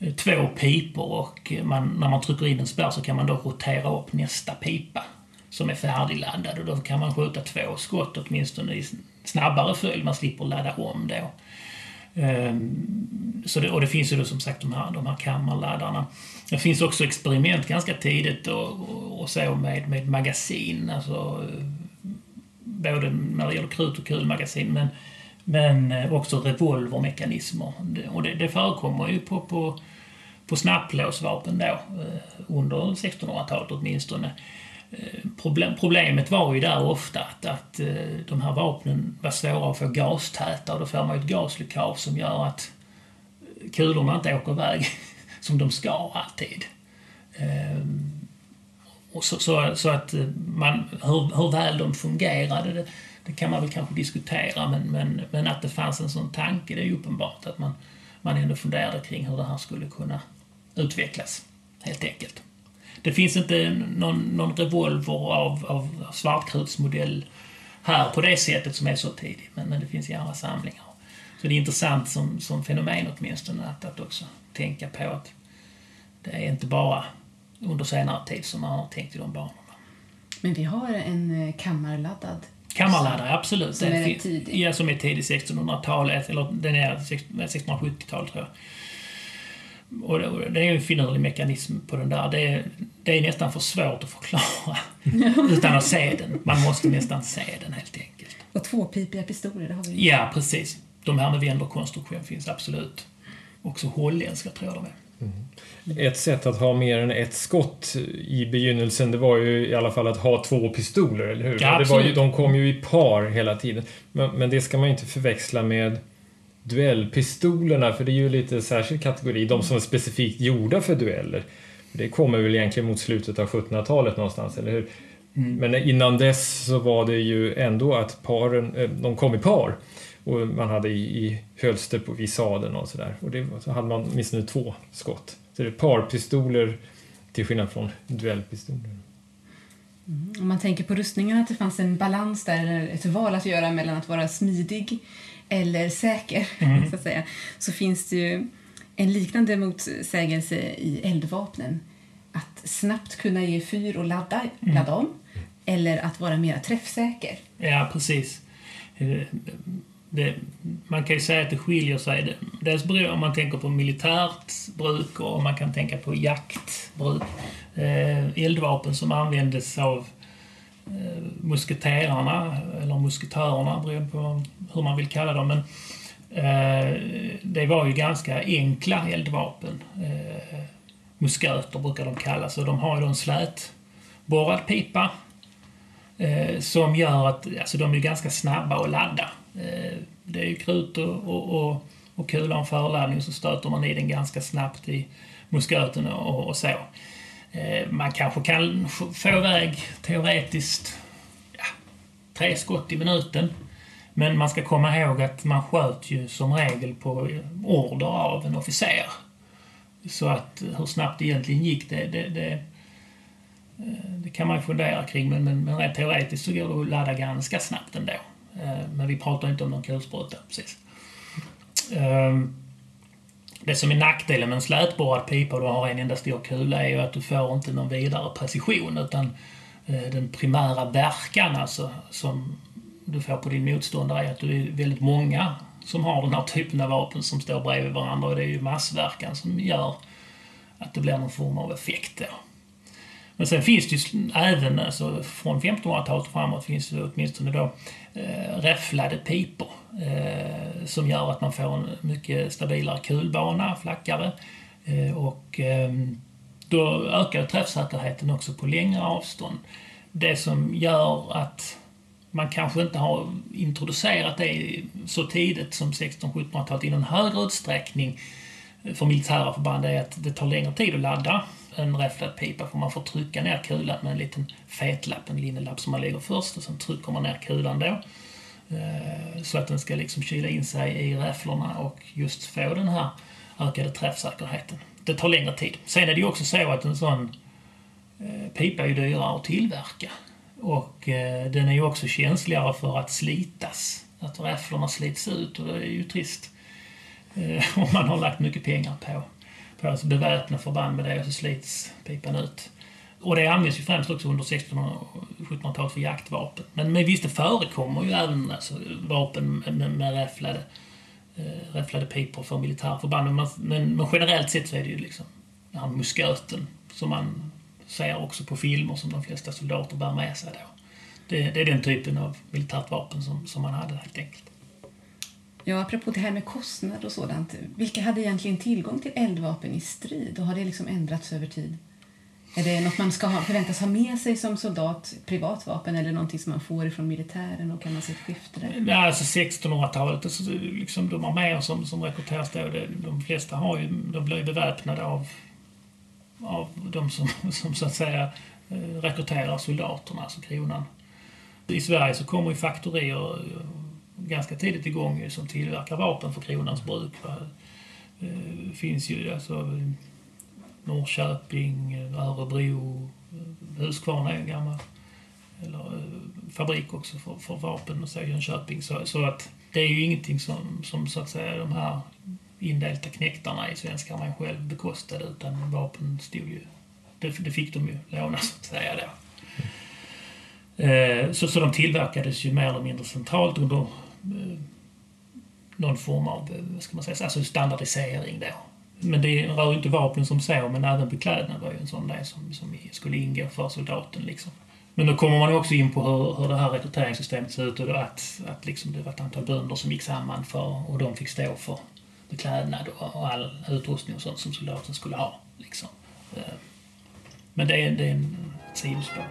eh, två pipor och man, när man trycker in en spärr så kan man då rotera upp nästa pipa som är färdigladdad och då kan man skjuta två skott åtminstone i snabbare följd. Man slipper ladda om då. Ehm, så det, och det finns ju då som sagt de här, de här kammarladdarna. Det finns också experiment ganska tidigt och, och, och så med, med magasin, alltså både när det gäller krut och kulmagasin men, men eh, också revolvermekanismer. Och det, det förekommer ju på, på, på snapplåsvapen då, eh, under 1600-talet åtminstone. Eh, problem, problemet var ju där ofta att, att eh, de här vapnen var svåra att få gastäta och då får man ju ett gasläckage som gör att eh, kulorna inte åker iväg som de ska alltid. Och så, så, så, att man, hur, hur väl de fungerade, det, det, kan man väl kanske diskutera, men, men, men att det fanns en sån tanke, det är ju uppenbart att man, man ändå funderade kring hur det här skulle kunna utvecklas, helt enkelt. Det finns inte någon, någon revolver av, av svartkrutsmodell här på det sättet som är så tidig, men, men det finns i andra samlingar. Så det är intressant som, som fenomen åtminstone att, att också tänka på att det är inte bara under senare tid som man har tänkt i de banorna. Men vi har en eh, kammarladdad Kammarladdare, absolut. Som är tidig? Ja, som är tidig 1600-talet, eller den är 1670-tal tror jag. Och det är en finurlig mekanism på den där. Det är, det är nästan för svårt att förklara utan att se den. Man måste nästan se den helt enkelt. Och tvåpipiga pistoler, det har vi Ja, precis. De här med Wenderkonstruktion finns absolut. Också holländska tror jag de är. Mm. Ett sätt att ha mer än ett skott i begynnelsen det var ju i alla fall att ha två pistoler, eller hur? Ja, det var ju, de kom ju i par hela tiden. Men, men det ska man ju inte förväxla med duellpistolerna, för det är ju lite särskild kategori, de som är specifikt gjorda för dueller. Det kommer väl egentligen mot slutet av 1700-talet någonstans, eller hur? Mm. Men innan dess så var det ju ändå att paren, eh, de kom i par. Och man hade i, i hölster på vid sadeln och sådär. Och det, så hade man åtminstone två skott. Så det är parpistoler till skillnad från duellpistoler. Mm. Om man tänker på rustningen, att det fanns en balans där, ett val att göra mellan att vara smidig eller säker, mm. så att säga, så finns det ju en liknande motsägelse i eldvapnen. Att snabbt kunna ge fyr och ladda, mm. ladda om, eller att vara mer träffsäker. Ja, precis. Eh, det, man kan ju säga att det skiljer sig. Dels beror om man tänker på militärt bruk och man kan tänka på jaktbruk. Eh, eldvapen som användes av Eh, musketerarna, eller musketörerna, beroende på hur man vill kalla dem. Men, eh, det var ju ganska enkla eldvapen. Eh, musköter brukar de kallas och de har ju en slätborrad pipa eh, som gör att alltså, de är ganska snabba att ladda. Eh, det är ju krut och, och, och, och kula och förladdning så stöter man i den ganska snabbt i musköten och, och så. Eh, man kanske kan få iväg teoretiskt ja, tre skott i minuten. Men man ska komma ihåg att man sköt ju som regel på order av en officer. Så att hur snabbt det egentligen gick, det, det, det, eh, det kan man ju fundera kring. Men, men, men rent teoretiskt så går det att ladda ganska snabbt ändå. Eh, men vi pratar inte om någon kulspruta precis. Ehm, det som är nackdelen med en slätborrad pipa och du har en enda stor kula är ju att du får inte någon vidare precision utan eh, den primära verkan alltså som du får på din motståndare är att du är väldigt många som har den här typen av vapen som står bredvid varandra och det är ju massverkan som gör att det blir någon form av effekt då. Men sen finns det ju även, alltså från 1500-talet framåt finns det åtminstone då eh, räfflade pipor. eh, som gör att man får en mycket stabilare kulbana, flackare. Eh, och eh, då ökar träffsäkerheten också på längre avstånd. Det som gör att man kanske inte har introducerat det så tidigt som 1600-1700-talet i någon högre utsträckning för militära förband är att det tar längre tid att ladda en räfflad pipa för man får trycka ner kulan med en liten fetlapp, en linnelapp som man lägger först och sen trycker man ner kulan då. Eh, så att den ska liksom kyla in sig i räfflorna och just få den här ökade träffsäkerheten. Det tar längre tid. Sen är det ju också så att en sån eh, pipa är ju dyrare att tillverka. Och eh, den är ju också känsligare för att slitas. Att räfflorna slits ut och det är ju trist. Om man har lagt mycket pengar på, på att beväpna förband med det och så slits pipan ut. Och det används ju främst också under 1600 och 1700-talet för jaktvapen. Men, men visst, det förekommer ju även alltså, vapen med, med räfflade, eh, räfflade pipor för militära förband. Men, men, men, generellt sett så är det ju liksom den här musköten som man ser också på filmer som de flesta soldater bär med sig då. Det, det är den typen av militärt vapen som, som man hade helt enkelt. Ja, apropå det här med kostnad och sådant. Vilka hade egentligen tillgång till eldvapen i strid och har det liksom ändrats över tid? Är det något man ska ha, förväntas ha med sig som soldat, privatvapen, eller någonting som man får ifrån militären och kan man se ett skifte där? Ja, alltså 1600-talet, alltså, liksom de arméer som, som rekryteras då, det, de flesta har ju, de blir beväpnade av, av de som, som så att säga eh, rekryterar soldaterna, alltså kronan. I Sverige så kommer ju faktorier eh, ganska tidigt igång som tillverkar vapen för kronans bruk. Det eh, finns ju alltså Norrköping, Örebro, Huskvarna är en gammal eller, eh, fabrik också för, för vapen och så Jönköping. Så, så att det är ju ingenting som, som så att säga de här indelta knäktarna i svenska armén själv bekostade utan vapen stod ju, det, det fick de ju låna så att säga då. Eh, så, så de tillverkades ju mer eller mindre centralt under eh, Eh, någon form av, eh, vad ska man säga, alltså standardisering då. Men det rör ju inte vapen som så, men även beklädnad var ju en sån del som, som skulle ingå för soldaten. Liksom. Men då kommer man också in på hur, hur det här rekryteringssystemet ser ut och att, att liksom det var ett antal bönder som gick samman för, och de fick stå för beklädnad och, och all utrustning och sånt som soldaten skulle ha. Liksom. Eh, men det är, det är en sidospår.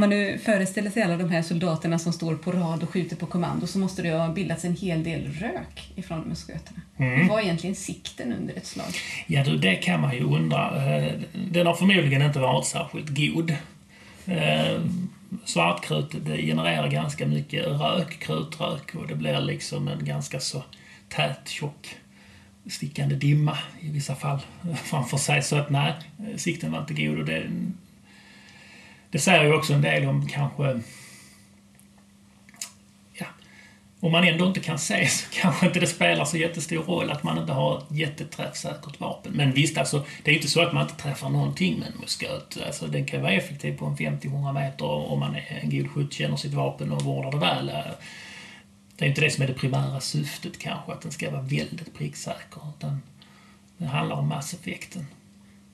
Om man nu föreställer sig alla de här soldaterna som står på rad och skjuter på kommando så måste det ha bildats en hel del rök ifrån musköterna. Mm. Vad är egentligen sikten under ett slag? Ja, du, det kan man ju undra. Eh, den har förmodligen inte varit särskilt god. Eh, svartkrut det genererar ganska mycket rök, krutrök och det blir liksom en ganska så tät, tjock stickande dimma i vissa fall framför sig. Så att nej, sikten var inte god. Och det, det säger ju också en del om kanske... Ja, om man ändå inte kan se så kanske inte det spelar så jättestor roll att man inte har ett jätteträffsäkert vapen. Men visst, alltså, det är ju inte så att man inte träffar någonting med en musköt. Alltså, den kan vara effektiv på en 50-100 meter om man är en god skytt, känner sitt vapen och vårdar det väl. Det är inte det som är det primära syftet kanske, att den ska vara väldigt pricksäker. Utan det handlar om masseffekten.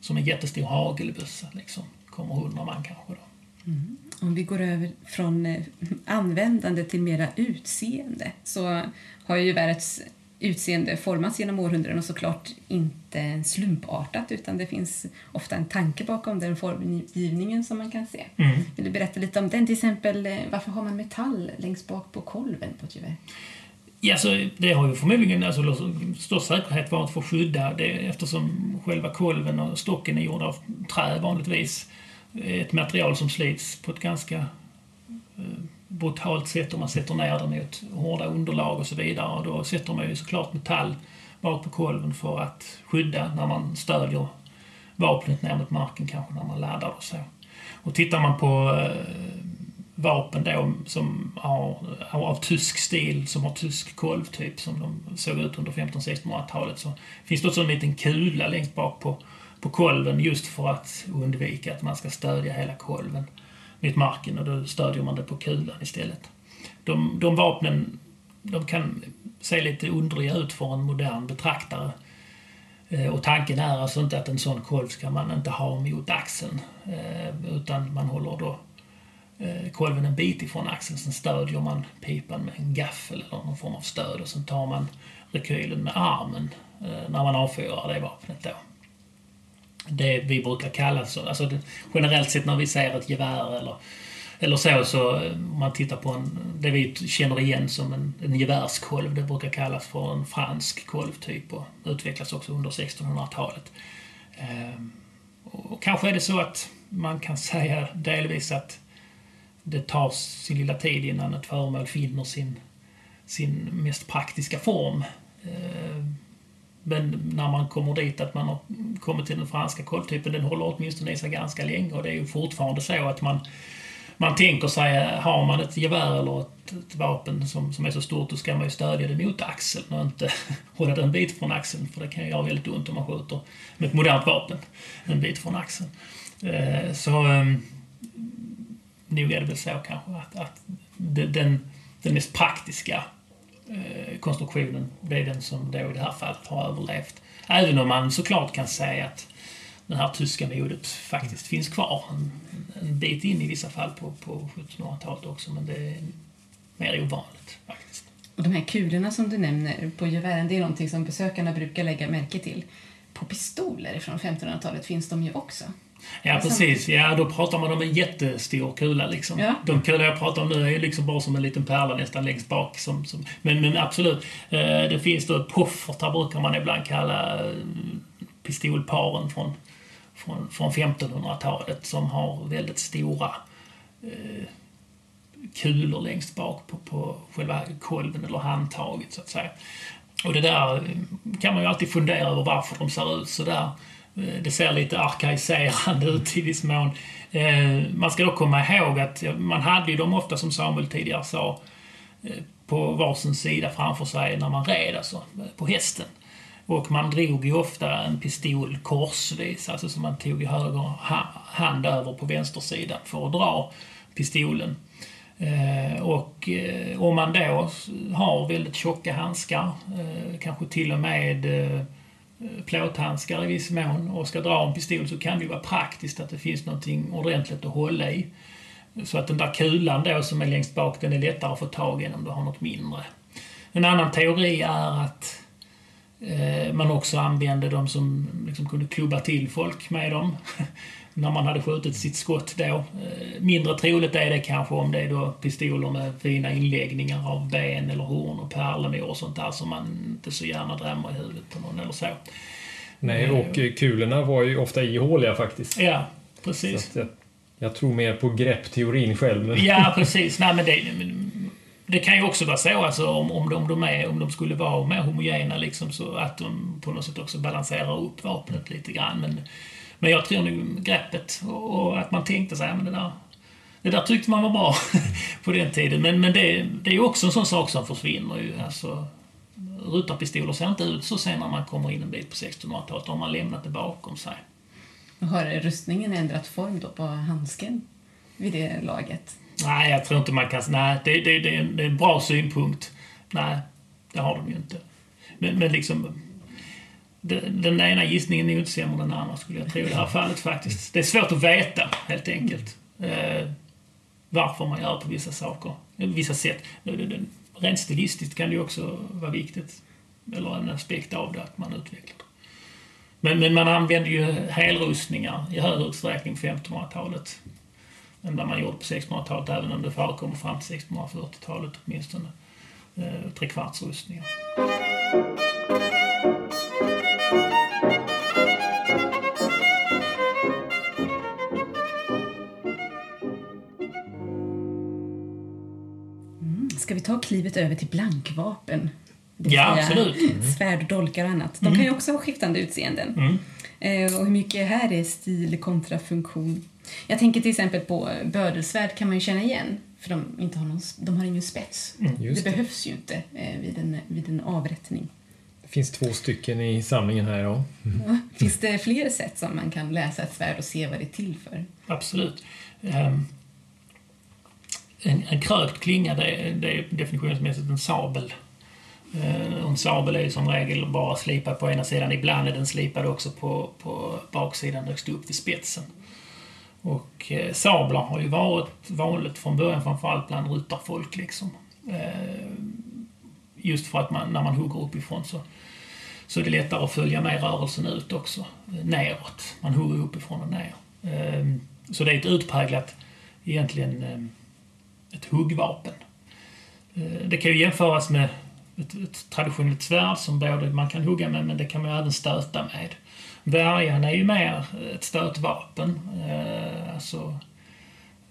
Som en jättestor hagelbössa liksom. Kommer hundra man kanske då. Mm. Om vi går över från eh, användande till mera utseende så har ju gevärets utseende formats genom århundraden och såklart inte slumpartat utan det finns ofta en tanke bakom den formgivningen som man kan se. Mm. Vill du berätta lite om den? Till exempel eh, varför har man metall längst bak på kolven på ett gevär? Ja, så det har ju förmodligen alltså, stor säkerhet varit för att skydda det eftersom själva kolven och stocken är gjorda av trä vanligtvis ett material som slits på ett ganska eh, brutalt sätt om man sätter ner det mot hårda underlag och så vidare. Och då sätter man ju såklart metall bak på kolven för att skydda när man stödjer vapnet ner mot marken kanske när man laddar och så. Och tittar man på eh, vapen då som har, av tysk stil, som har tysk kolvtyp som de såg ut under 1500-1600-talet så finns det också en liten kula längst bak på på kolven just för att undvika att man ska stödja hela kolven mot marken och då stödjer man det på kulan istället. De, de vapnen de kan se lite underliga ut för en modern betraktare. Eh, och tanken är alltså inte att en sån kolv ska man inte ha mot axeln. Eh, utan man håller då eh, kolven en bit ifrån axeln. Sen stödjer man pipan med en gaffel eller någon form av stöd och sen tar man rekylen med armen när man avfyrar det vapnet då. Det vi brukar kalla så, alltså det, generellt sett när vi ser ett gevär eller eller så, så om man tittar på en, det vi känner igen som en, en gevärskolv, det brukar kallas för en fransk kolvtyp och utvecklas också under 1600-talet. Ehm, och kanske är det så att man kan säga delvis att det tar sin lilla tid innan ett föremål finner sin, sin mest praktiska form. Ehm, men när man kommer dit att man har kommit till den franska koltypen, den håller åtminstone i sig ganska länge och det är ju fortfarande så att man man tänker sig, har man ett gevär eller ett, ett, vapen som, som är så stort, då ska man ju stödja det mot axeln och inte hålla det en bit från axeln, för det kan ju göra väldigt ont om man skjuter med ett modernt vapen en bit från axeln. Eh, så eh, nog är det väl så kanske att, att den, den mest praktiska Eh, konstruktionen, det är den som då i det här fallet har överlevt. Även om man såklart kan säga att det här tyska modet faktiskt finns kvar. En, en bit in i vissa fall på, på 1700-talet också, men det är mer ovanligt faktiskt. Och de här kulorna som du nämner på gevären, det är någonting som besökarna brukar lägga märke till. På pistoler från 1500-talet finns de ju också. Ja, precis. Ja, då pratar man om en jättestor kula. Liksom. Ja. De kulor jag pratar om nu är liksom bara som en liten pärla nästan längst bak. Som, som, men, men absolut, eh, det finns då poffertar brukar man ibland kalla eh, pistolparen från från, från 1500-talet som har väldigt stora eh, kulor längst bak på, på själva kolven eller handtaget så att säga. Och det där kan man ju alltid fundera över varför de ser ut så där. Eh, det ser lite arkaiserande ut i viss mån. Eh, man ska då komma ihåg att man hade ju dem ofta, som Samuel tidigare sa, eh, på varsin sida framför sig när man red, alltså på hästen. Och man drog ju ofta en pistol korsvis, alltså som man tog i höger hand över på vänstersidan för att dra pistolen. Och om man då har väldigt tjocka handskar, kanske till och med plåthandskar i viss mån och ska dra en pistol så kan det ju vara praktiskt att det finns någonting ordentligt att hålla i. Så att den där kulan då som är längst bak, den är lättare att få tag i än om du har något mindre. En annan teori är att Eh, man också använde dem som liksom kunde klubba till folk med dem. när man hade skjutit sitt skott då. Eh, mindre troligt är det kanske om det är då pistoler med fina inläggningar av ben eller horn och pärlemor och sånt där som man inte så gärna drämmer i huvudet på någon eller så. Nej, eh, och kulorna var ju ofta ihåliga faktiskt. Ja, precis. Jag, jag, tror mer på greppteorin själv. Ja, precis. Nej, men det, det kan ju också vara så alltså, om, om, de, de är, om de skulle vara mer homogena liksom, så att de på något sätt också balanserar upp vapnet lite grann. Men, men jag tror nog greppet och, och att man tänkte sig, men det där, det där tyckte man var bra på den tiden. Men, men det, det är ju också en sån sak som försvinner ju. Alltså, rutarpistoler ser inte ut så sen när man kommer in en bit på 1600-talet. Då har man lämnat det bakom sig. Har rustningen ändrat form då på handsken vid det laget? Nej, jag tror inte man kan... Nej, det, det, det, är, en, det är en bra synpunkt. Nej, det har de ju inte. Men, men liksom... Den, den ena gissningen är ju inte sämre än den andra, skulle jag tro, i det här fallet faktiskt. Det är svårt att veta, helt enkelt. Eh, varför man gör på vissa saker, vissa sätt. Rent stilistiskt kan det ju också vara viktigt. Eller en aspekt av det, att man utvecklar men, men man använde ju helrustningar i högre utsträckning på 1500-talet än vad man gjorde på 1600-talet, även om det förekommer fram till 1640-talet åtminstone. Eh, trekvartsrustningar. Ska vi ta klivet över till blankvapen? Ja, absolut. Mm. Svärd, dolkar och annat. De mm. kan ju också ha skiftande utseenden. Mm. Eh, och hur mycket här är stil kontra funktion? Jag tänker till exempel på bödelsvärd kan man ju känna igen, för de, inte har, någon, de har ingen spets. Mm, det, det, behövs ju inte eh, vid, en, vid en avrättning. Det finns två stycken i samlingen här, ja. Mm. ja. Finns det fler sätt som man kan läsa ett svärd och se vad det är till för? Absolut. Um, en, en krökt klinga, det är, det är definitionsmässigt en sabel. Eh, en sabel är ju som regel bara slipad på ena sidan. Ibland är den slipad också på, på baksidan högst upp vid spetsen. Och eh, sablar har ju varit vanligt från början, framförallt bland ryttarfolk. Liksom. Eh, just för att man, när man hugger uppifrån så, så är det lättare att följa med rörelsen ut också, neråt. Man hugger uppifrån och ner. Eh, så det är ett utpräglat, egentligen, eh, ett huggvapen. Eh, det kan ju jämföras med ett, ett traditionellt svärd som både man kan hugga med, men det kan man även stöta med. Värjan är ju mer ett stötvapen. Eh, alltså,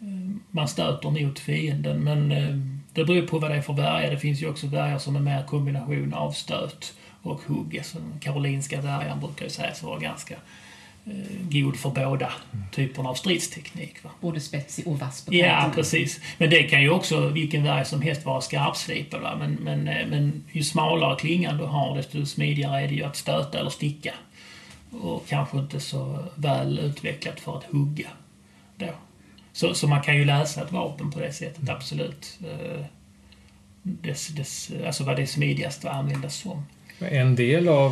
eh, man stöter mot fienden, men det beror på vad det är för värja. Det finns ju också värjor som är mer kombination av stöt och hugg. Alltså, den karolinska värjan brukar ju sägas vara ganska god för båda typerna av stridsteknik. Va? Både spetsig och vass på. Ja, precis. Men det kan ju också vilken värja som helst vara skarpslipad. Va? Men, men, men ju smalare klingan du har, desto smidigare är det ju att stöta eller sticka och kanske inte så väl utvecklat för att hugga. Då. Så, så man kan ju läsa ett vapen på det sättet, mm. absolut. Eh, dess, dess, alltså vad det är smidigast att användas som. En del av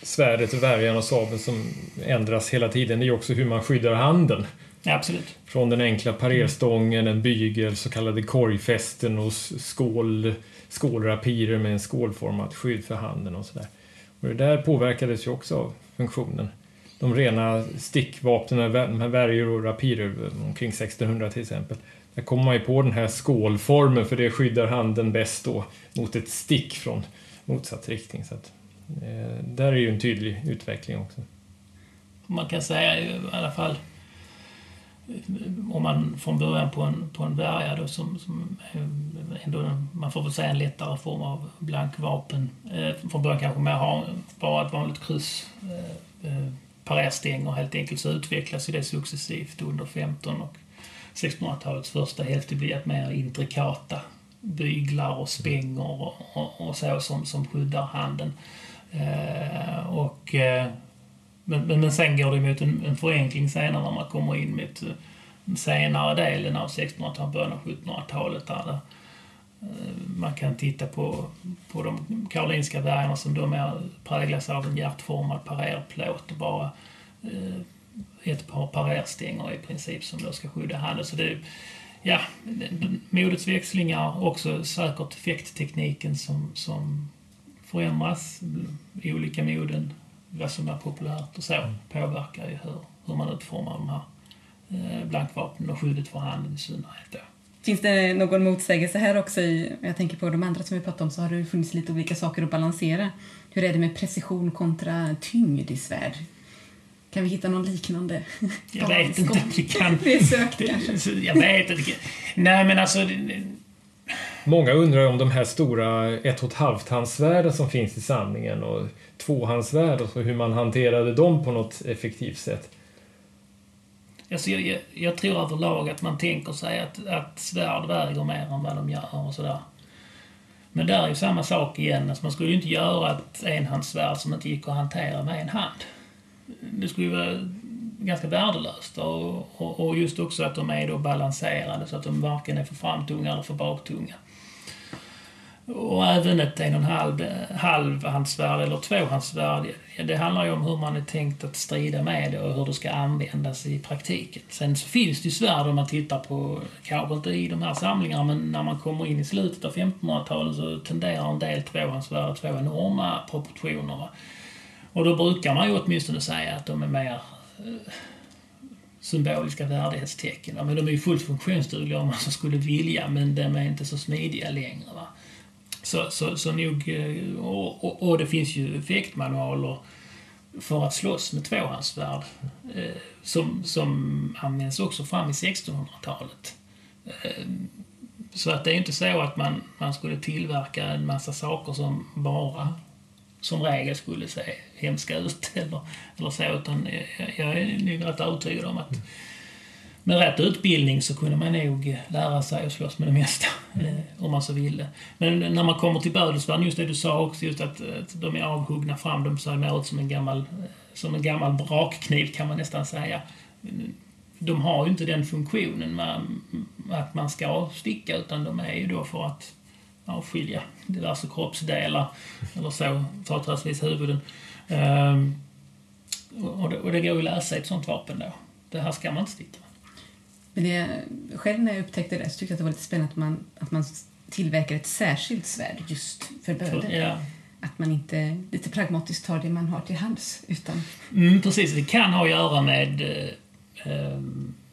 eh, svärdet, värjan och sabeln som ändras hela tiden det är ju också hur man skyddar handen. Ja, absolut. Från den enkla parerstången, en bygel, så kallade korgfästen och skål, skålrapirer med en skålformat skydd för handen och sådär. Och det där påverkades ju också av funktionen. De rena stickvapnen, de här värjor och rapirer omkring 1600 till exempel. Där kommer man ju på den här skålformen för det skyddar handen bäst då mot ett stick från motsatt riktning. Så att, eh, Eh, där är ju en tydlig utveckling också. Man kan säga i alla fall om man från början på en, på en värja då som, som ändå, man får väl säga en lättare form av blankvapen. Eh, från början kanske man har bara ett vanligt kryss, eh, eh, parerstänger helt enkelt, så utvecklas ju det successivt under 15 och 1600-talets första hälft. blir blir mer intrikata byglar och spänger och, och, och, så som, som skyddar handen. Eh, och eh, men, men, men sen går det mot en, en förenkling senare när man kommer in mot den senare delen av 1600-talet, början av 1700-talet. Där eh, man kan titta på, på de karolinska bergen som då mer präglas av en hjärtformad parerplåt och bara eh, ett par parerstänger i princip som då ska skydda handen. Så det, ja, modets växlingar, också säkert fäkttekniken som, som förändras i olika moden vad som är populärt och så mm. påverkar ju hur, hur man utformar de här eh, blankvapnen och skyddet för handen i synnerhet. Då. Finns det någon motsägelse här också? I, jag tänker på de andra som vi pratade om så har det funnits lite olika saker att balansera. Hur är det med precision kontra tyngd i svärd? Kan vi hitta någon liknande? Jag vet inte om vi kan. Det är sökt kanske. Jag vet inte. Nej men alltså Många undrar om de här stora 1,5 handsvärden som finns i samlingen och tvåhandsvärd och hur man hanterade dem på något effektivt sätt. Alltså jag, jag, jag tror överlag att man tänker sig att, att svärd väger mer än vad de gör och sådär. Men där är ju samma sak igen. Alltså man skulle ju inte göra ett enhandssvärd som inte gick att hantera med en hand. Det skulle ju vara ganska värdelöst. Och, och, och just också att de är då balanserade så att de varken är för framtunga eller för baktunga. Och även ett en och en halv halvhandsvärd eller tvåhandsvärd. Det handlar ju om hur man är tänkt att strida med det och hur det ska användas i praktiken. Sen så finns det ju svärd om man tittar på, kanske inte i de här samlingarna, men när man kommer in i slutet av 1500-talet så tenderar en del tvåhandsvärd att få enorma proportioner. Och då brukar man ju åtminstone säga att de är mer eh, symboliska värdighetstecken. Men de är ju fullt funktionsdugliga om man så skulle vilja, men de är inte så smidiga längre. Va? Så, så, så nog, eh, och, och, och, det finns ju effektmanualer för att slåss med tvåhandsvärd eh, som, som används också fram i 1600-talet. Eh, så att det är inte så att man, man skulle tillverka en massa saker som bara som regel skulle se hemska ut eller, eller så, utan jag, jag är nog rätt övertygad om att med rätt utbildning så kunde man nog lära sig att slåss med det mesta, eh, om man så ville. Men när man kommer till bödelsvärden, just det du sa också, just att, att de är avhuggna fram, de ser mer ut som en gammal, som en gammal brakkniv kan man nästan säga. De har ju inte den funktionen med, att man ska sticka, utan de är ju då för att avskilja diverse kroppsdelar, eller så, företrädesvis huvuden. Ehm, och, det, och det går ju att läsa i ett sånt vapen då. Det här ska man inte sticka det, själv när jag upptäckte det så tyckte jag att det var lite spännande att man, att man tillverkar ett särskilt svärd just för böder. Ja. Att man inte lite pragmatiskt tar det man har till hands. Utan... Mm, precis, det kan ha att göra med eh, eh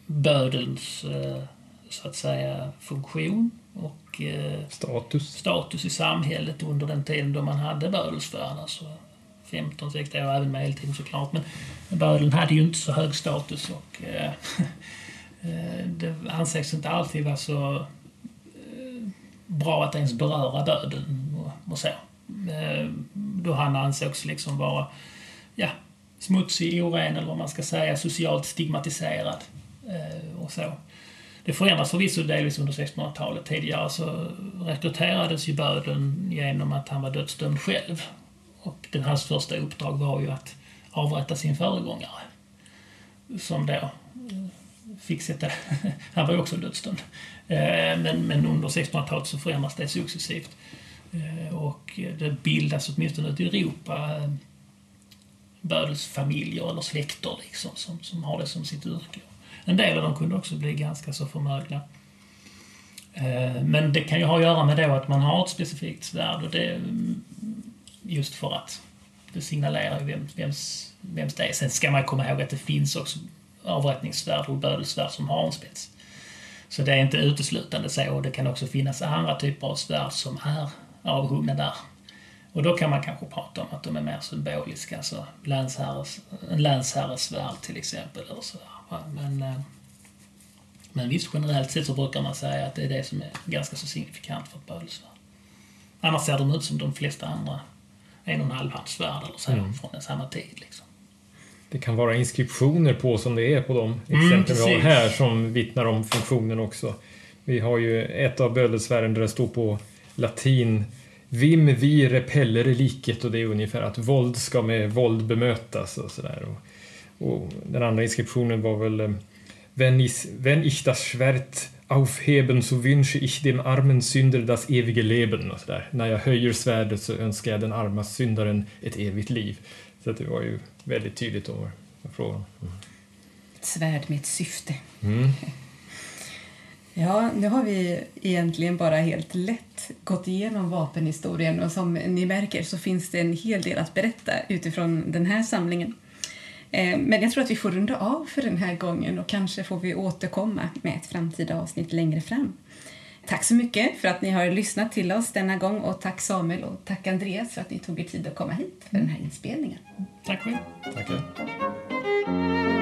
bödelns eh, så att säga funktion och eh, status. status i samhället under den tiden då man hade bödelsvärn. Alltså 15, 16 år, även medeltiden såklart. Men bödeln hade ju inte så hög status och eh Eh, det ansågs inte alltid vara så eh, bra att ens beröra döden och, och så. Eh, då han ansågs liksom vara ja, smutsig, oren eller vad man ska säga, socialt stigmatiserad och så. Det förändras förvisso delvis under 1600-talet. Tidigare så rekryterades ju bödeln genom att han var dödsdömd själv. Och den, hans första uppdrag var ju att avrätta sin föregångare. Som då fick sätta... han var ju också dödsdömd. Eh, men, men under 1600-talet så förändras det successivt. Eh, och det bildas åtminstone ute i Europa eh, bödelsfamiljer eller släkter liksom, som, som har det som sitt yrke. En del av dem kunde också bli ganska så förmögna. Men det kan ju ha att göra med då att man har ett specifikt svärd och det mm, just för att det signalerar ju vem, vems, vems det är. Sen ska man komma ihåg att det finns också avrättningssvärd och bödelsvärd som har en spets. Så det är inte uteslutande så och det kan också finnas andra typer av svärd som är avhuggna där. Och då kan man kanske prata om att de är mer symboliska, alltså länsherres, en länsherres svärd till exempel. Eller så. Men, eh, men visst, generellt sett så brukar man säga att det är det som är ganska så signifikant för ett bödelsvärd. Annars ser de ut som de flesta andra en och en halv handsvärd eller så mm. från samma tid. Liksom. Det kan vara inskriptioner på som det är på de mm, exempel mm, vi har här som vittnar om funktionen också. Vi har ju ett av bödelsvärden där det står på latin Vim vi repellere liket och det är ungefär att våld ska med våld bemötas och sådär. Och den andra inskriptionen var väl eh, Wenn ich, wenn ich das Schwert aufheben så wünsche ich dem armen Sünder das ewige Leben. Och så där. När jag höjer svärdet så önskar jag den arma syndaren ett evigt liv. Så det var ju väldigt tydligt då frågan. Mm. Ett svärd med ett syfte. Mm. Ja, nu har vi egentligen bara helt lätt gått igenom vapenhistorien och som ni märker så finns det en hel del att berätta utifrån den här samlingen. Eh, men jag tror att vi får runda av för den här gången och kanske får vi återkomma med ett framtida avsnitt längre fram. Tack så mycket för att ni har lyssnat till oss denna gång och tack Samuel och tack Andreas för att ni tog er tid att komma hit för den här inspelningen. Tack själv. Tackar.